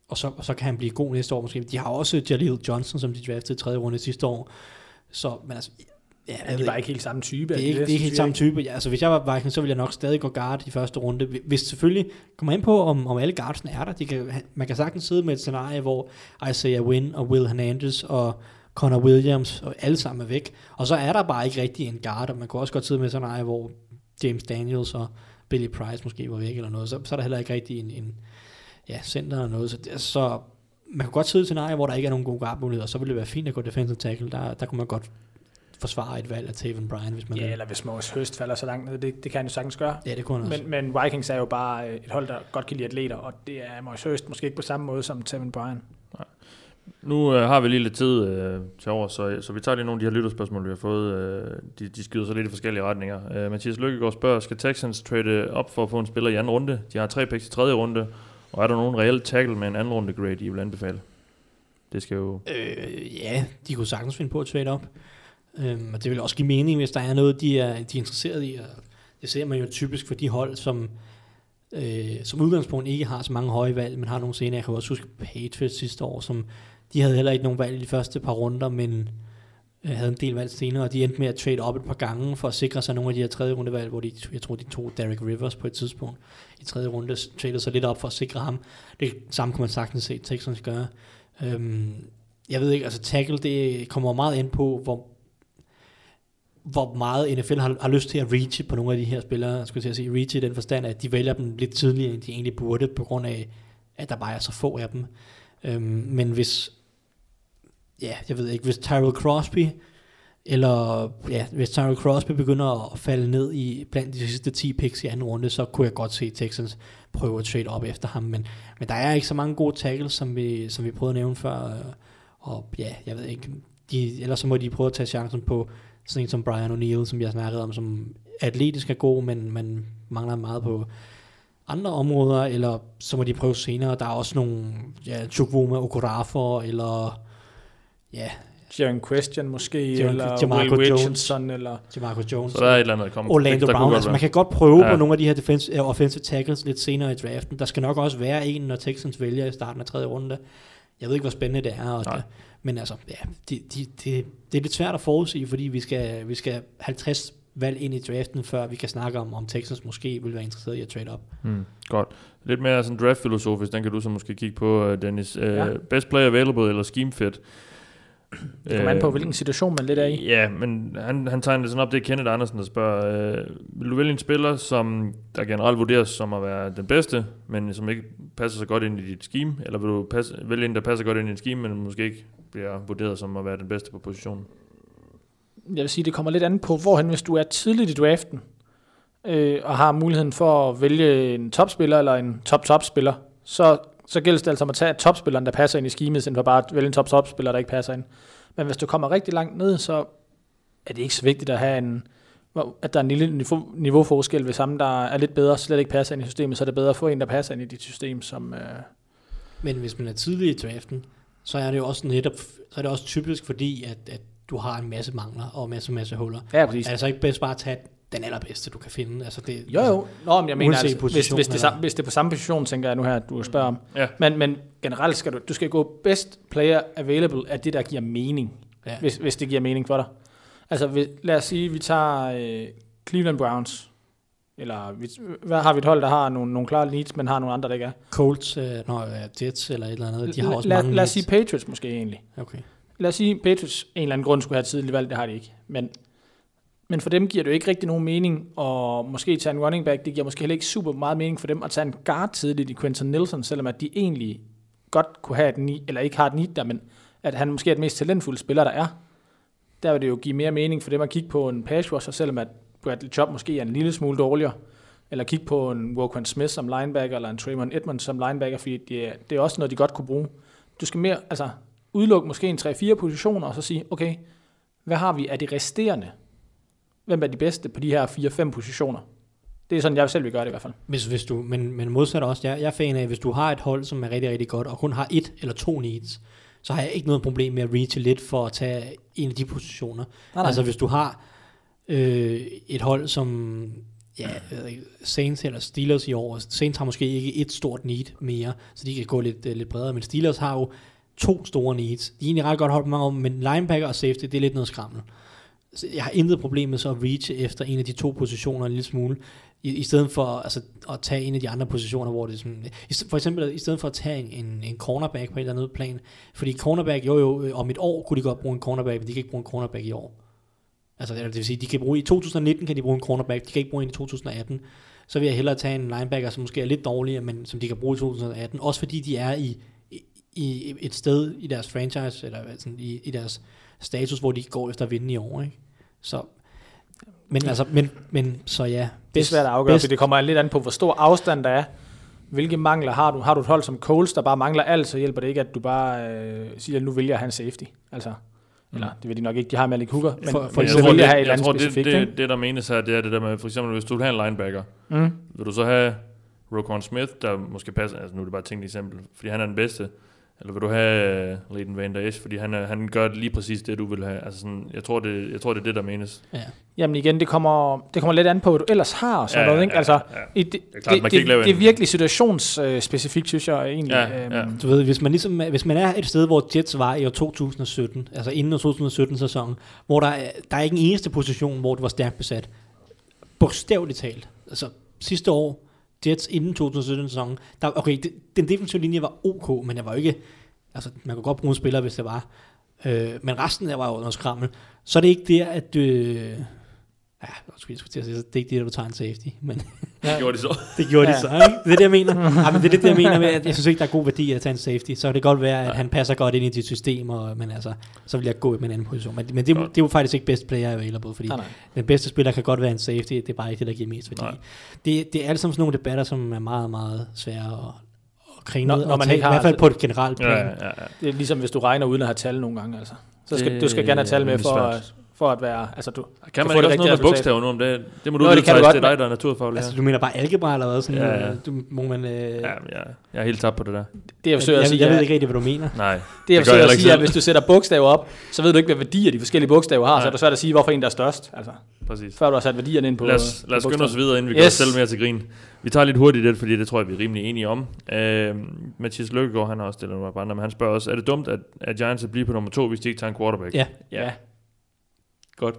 og så, og så kan han blive god næste år måske. De har også Jaleel Johnson, som de draftede i tredje runde sidste år. Så, men altså, ja, jeg Ja, ved de var ikke. helt samme type. Det er ikke, det er ikke helt samme type. Ja, altså, hvis jeg var Vikings, så ville jeg nok stadig gå guard i første runde. Hvis selvfølgelig kommer ind på, om, om alle guardsene er der. De kan, man kan sagtens sidde med et scenarie, hvor Isaiah Wynn og Will Hernandez og Connor Williams og alle sammen er væk. Og så er der bare ikke rigtig en guard, og man kunne også godt sidde med et scenarie, hvor James Daniels og Billy Price måske var væk eller noget. Så, så er der heller ikke rigtig en, en ja, center eller noget. Så, det- så man kan godt sidde i et scenarie, hvor der ikke er nogen gode guardmuligheder, så ville det være fint at gå defensive tackle. Der, der kunne man godt forsvare et valg af Taven Bryan, hvis man Ja, vil. eller hvis Morris Høst falder så langt ned, det, det kan han jo sagtens gøre. Ja, det kunne han også. Men, men Vikings er jo bare et hold, der godt kan lide atleter, og det er Morris Høst måske ikke på samme måde som Tevin Bryan. Nu øh, har vi lige lidt tid øh, til over, så, så vi tager lige nogle af de her lytterspørgsmål, vi har fået. Øh, de, de skyder så lidt i forskellige retninger. Øh, Mathias Lykkegaard spørger, skal Texans trade op for at få en spiller i anden runde? De har tre picks i tredje runde, Og er der nogen reelt tackle med en anden runde grade, I vil anbefale? Det skal jo... Øh, ja, de kunne sagtens finde på at trade op. Øhm, og det vil også give mening, hvis der er noget, de er, de er interesseret i. Og det ser man jo typisk for de hold, som øh, som udgangspunkt ikke har så mange høje valg, men har nogle senere. Jeg kan også huske Patriots sidste år, som de havde heller ikke nogen valg i de første par runder, men øh, havde en del valg senere, og de endte med at trade op et par gange for at sikre sig nogle af de her tredje rundevalg, hvor de, jeg tror, de tog Derek Rivers på et tidspunkt i tredje runde, tradede sig lidt op for at sikre ham. Det samme kunne man sagtens se Texans gøre. Øhm, jeg ved ikke, altså tackle, det kommer meget ind på, hvor, hvor meget NFL har, har lyst til at reache på nogle af de her spillere. Jeg skulle til sige reach i den forstand, at de vælger dem lidt tidligere, end de egentlig burde, på grund af, at der bare er så få af dem. Øhm, men hvis, ja, jeg ved ikke, hvis Tyrell Crosby, eller ja, hvis Tyrell Crosby begynder at falde ned i blandt de sidste 10 picks i anden runde, så kunne jeg godt se Texans prøve at trade op efter ham, men, men der er ikke så mange gode tackles, som vi, som vi prøvede at nævne før, og ja, jeg ved ikke, de, ellers så må de prøve at tage chancen på sådan en som Brian O'Neill, som jeg snakkede om, som atletisk er god, men man mangler meget på andre områder, eller så må de prøve senere. Der er også nogle, ja, Chukwuma Okorafor, eller ja, Jaren Question måske, Jaren- eller Jamarco Will Jones. Richardson, eller... Jamarco Jones. Så der er et eller andet, der kommer. Orlando der Brown. Altså, man kan godt prøve ja. På nogle af de her defense, uh, offensive tackles lidt senere i draften. Der skal nok også være en, når Texans vælger i starten af tredje runde. Jeg ved ikke, hvor spændende det er. Og Nej. Det, men altså, ja, det, de, det, det er lidt svært at forudsige, fordi vi skal, vi skal 50 valg ind i draften, før vi kan snakke om, om Texans måske vil være interesseret i at trade op. Hmm, godt. Lidt mere sådan draft-filosofisk, den kan du så måske kigge på, øh, Dennis. Uh, Ja. Best player available eller scheme fit? Det kommer an på, hvilken situation man lidt er i. Ja, men han, han tegner det sådan op, det er Kenneth Andersen, der spørger, øh, vil du vælge en spiller, som der generelt vurderes som at være den bedste, men som ikke passer så godt ind i dit scheme, eller vil du passe, vælge en, der passer godt ind i dit scheme, men måske ikke bliver vurderet som at være den bedste på positionen? Jeg vil sige, det kommer lidt an på, hvorhen hvis du er tidligt i draften, øh, og har muligheden for at vælge en topspiller eller en top-top-spiller, så, så gælder det altså om at tage topspilleren, der passer ind i schemet, i for bare at vælge en top-top-spiller, der ikke passer ind. Men hvis du kommer rigtig langt ned, så er det ikke så vigtigt at have en, at der er en lille niveau, niveauforskel, hvis ham, der er lidt bedre, slet ikke passer ind i systemet, så er det bedre at få en, der passer ind i dit system, som... Øh, Men hvis man er tidlig i draften, så er det jo også netop, så er det også typisk fordi, at, at du har en masse mangler og en masse, masse huller. ja, præcis. Er det så ikke bedst bare at tage den allerbedste, du kan finde? Altså det, Jo, jo. Nå, men jeg mener, altså, hvis, hvis, det, eller- hvis det er på samme position, tænker jeg nu her, du spørger om. Ja. Men, men generelt skal du, du skal gå best player available af det, der giver mening, Ja. hvis, hvis det giver mening for dig. Altså, hvis, lad os sige, vi tager øh, Cleveland Browns, eller vi, hvad har vi et hold, der har nogle, nogle klare leads, men har nogle andre, der ikke er? Colts, øh, når øh, Jets eller et eller andet, de har også lad, mange lad os sige. Patriots måske egentlig. Okay. Lad os sige, Patriots en eller anden grund skulle have tidligt valg, det har de ikke. Men, men for dem giver det jo ikke rigtig nogen mening at måske tage en running back. Det giver måske heller ikke super meget mening for dem at tage en guard tidligt i Quentin Nelson, selvom at de egentlig godt kunne have et ni, eller ikke har et need der, men at han måske er den mest talentfulde spiller, der er. Der vil det jo give mere mening for dem at kigge på en pass rusher, selvom at Bradley Chubb måske er en lille smule dårligere. Eller kigge på en Walker Smith som linebacker, eller en Trayvon Edmonds som linebacker, fordi det er, det er også noget, de godt kunne bruge. Du skal mere, altså udelukke måske en 3-4 positioner, og så sige, okay, hvad har vi af de resterende? Hvem er de bedste på de her 4-5 positioner? Det er sådan, jeg selv vil gøre det i hvert fald. Hvis, hvis du, men, men modsat også, jeg, jeg er fan af, hvis du har et hold, som er rigtig, rigtig godt, og kun har et eller to needs, så har jeg ikke noget problem med at reache lidt for at tage en af de positioner. nej. Altså hvis du har øh, et hold som ja, jeg ved ikke, Saints eller Steelers i år, Saints har måske ikke et stort need mere, så de kan gå lidt, øh, lidt bredere, men Steelers har jo to store needs. De er egentlig ret godt holdt på mange år, men linebacker og safety, det er lidt noget skrammel jeg har intet problem med så at reach efter en af de to positioner en lille smule, i, i stedet for altså, at tage en af de andre positioner, hvor det er sådan, for eksempel i stedet for at tage en, en, en cornerback på en eller anden plan, fordi cornerback, jo jo, øh, om et år kunne de godt bruge en cornerback, men de kan ikke bruge en cornerback i år. Altså det vil sige, de kan bruge i 2019 kan de bruge en cornerback, de kan ikke bruge en i 2018. Så vil jeg hellere tage en linebacker, som måske er lidt dårligere, men som de kan bruge i 2018. Også fordi de er i, i, i et sted i deres franchise, eller sådan i, i deres status, hvor de går efter at vinde i år. Ikke? Så, men altså, men, men så ja. Det er svært at afgøre, fordi det kommer lidt an på, hvor stor afstand der er. Hvilke mangler har du? Har du et hold som Coles, der bare mangler alt, så hjælper det ikke, at du bare øh, siger, at nu vælger han safety. Altså, eller det vil de nok ikke, de har Malik Hooker, men, For- for, for for jeg tror, det, have et eller jeg andet tror det, specifikt. det, ikke? det, der menes her, det er det der med, for eksempel, hvis du vil have en linebacker, Mm. vil du så have Roquan Smith, der måske passer, altså nu er det bare et tænkt eksempel, fordi han er den bedste, eller vil du have uh, Leighton Van Der Esch, fordi han, er, han gør lige præcis det, du vil have. Altså sådan, jeg, tror, det, jeg tror, det er det, der menes. Ja. Jamen igen, det kommer, det kommer lidt an på, hvad du ellers har. og Sådan Ja, noget, ja, ikke? ja, Altså, ja. i det, Det er klart, det, det, det er virkelig situationsspecifikt, synes jeg egentlig. Ja, Øhm, ja. Du ved, hvis man, ligesom, er- hvis man er et sted, hvor Jets var i år 2017, altså inden 2017-sæsonen, hvor der, er- der er ikke en eneste position, hvor det var stærkt besat. Bogstaveligt talt. Altså sidste år, Jets inden 2017-sæsonen, der, okay, den defensive linje var ok, men jeg var jo ikke, altså man kunne godt bruge en spiller, hvis det var. Øh, men resten der var jo noget skrammel. Så er det ikke der, at øh, Ja, jeg skulle til at sige, det er ikke det, at du tager en safety, men Det gjorde de så. det gjorde ja. de Ja. så, ikke? Det er det, jeg mener. ja, men det er det, jeg mener med, at jeg synes ikke, der er god værdi at tage en safety. Så kan det godt være, at Nej. han passer godt ind i dit system, og, men altså, så vil jeg gå med en anden position. Men, men det, Godt. det er jo faktisk ikke best player available, fordi Nej, nej. den bedste spiller kan godt være en safety, det er bare ikke det, der giver mest værdi. Nej. Det, det er alle sammen sådan nogle debatter, som er meget, meget svære at, kringe Når- når, man tage, ikke i har- hvert fald på et generelt plan. Ja, ja, ja. Det er ligesom, hvis du regner uden at have tal nogle gange, altså. Så skal, Det du skal gerne have tal med for, at, for at være... Altså, du, Kan man få ikke det også noget med bogstaver nu om det? Det må du Jo, vide, det kan du Thijs. godt, Det er dig, der er naturfaglig Altså, du mener bare algebra eller hvad? Sådan, Ja, ja. øh, Du, må man, øh, Ja, men jeg, jeg er helt tabt på det der. det jeg forsøger jeg, at sige, jeg, ved er- ikke rigtig, hvad du mener. Nej, det jeg gør jeg forsøger at sige, er, at hvis du sætter bogstaver op, så ved du ikke, hvad værdier de forskellige bogstaver har, Nej. så er det svært at sige, hvorfor en der er størst. Altså, præcis. før du har sat værdierne ind på Lad os, lad os skynde os videre, inden vi yes. går Yes. selv mere til grin. Vi tager lidt hurtigt det, fordi det tror jeg, vi er rimelig enige om. Uh, Mathias Løkkegaard, han har også stillet nogle andre, men han spørger også, er det dumt, at, at Giants vil blive på nummer to, hvis de ikke tager en quarterback? Ja. Ja. Godt.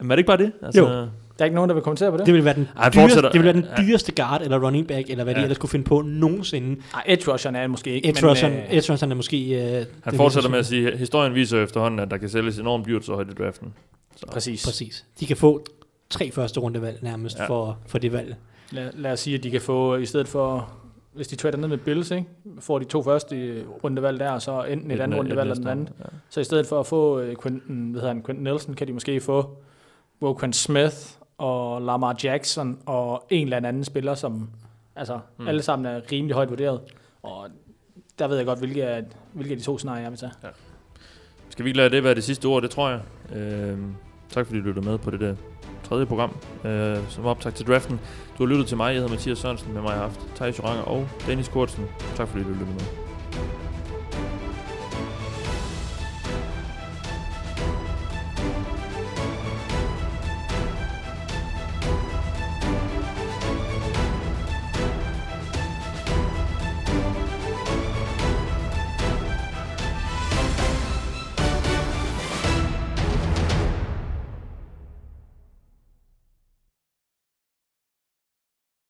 Men er det ikke bare det? Altså, Jo. Der er ikke nogen, der vil kommentere på det? Det vil være den, Ej, dyreste, det vil være den Ja. dyreste guard eller running back, eller hvad de Ja. ellers kunne finde på nogensinde. Nej, edge rusheren er måske ikke. Edge rusheren, øh, edge rusheren er måske... Øh, Han fortsætter med at sige, at historien viser efterhånden, at der kan sælges enormt dyrt så højt i draften. Så. Præcis. Præcis. De kan få tre første rundevalg nærmest ja. for, for det valg. Lad, lad os sige, at de kan få, i stedet for, hvis de trader ned med Bills, ikke? får de to første rundevalg der, og så enten et andet rundevalg eller den anden. Ja. Så i stedet for at få øh, Quentin, hvad hedder han, Quentin Nelson, kan de måske få Roquan Smith og Lamar Jackson og en eller anden spiller, som altså, Mm. alle sammen er rimelig højt vurderet. Og der ved jeg godt, hvilke af, hvilke af de to scenarier jeg vil tage. Skal vi lade det være det sidste ord, det tror jeg. Øh, tak fordi du lyttede med på det der tredje program, øh, som optag til draften. Du har lyttet til mig, jeg hedder Mathias Sørensen, med mig har haft Thijs Joranger og Dennis Kortsen. Tak fordi du lyttede med.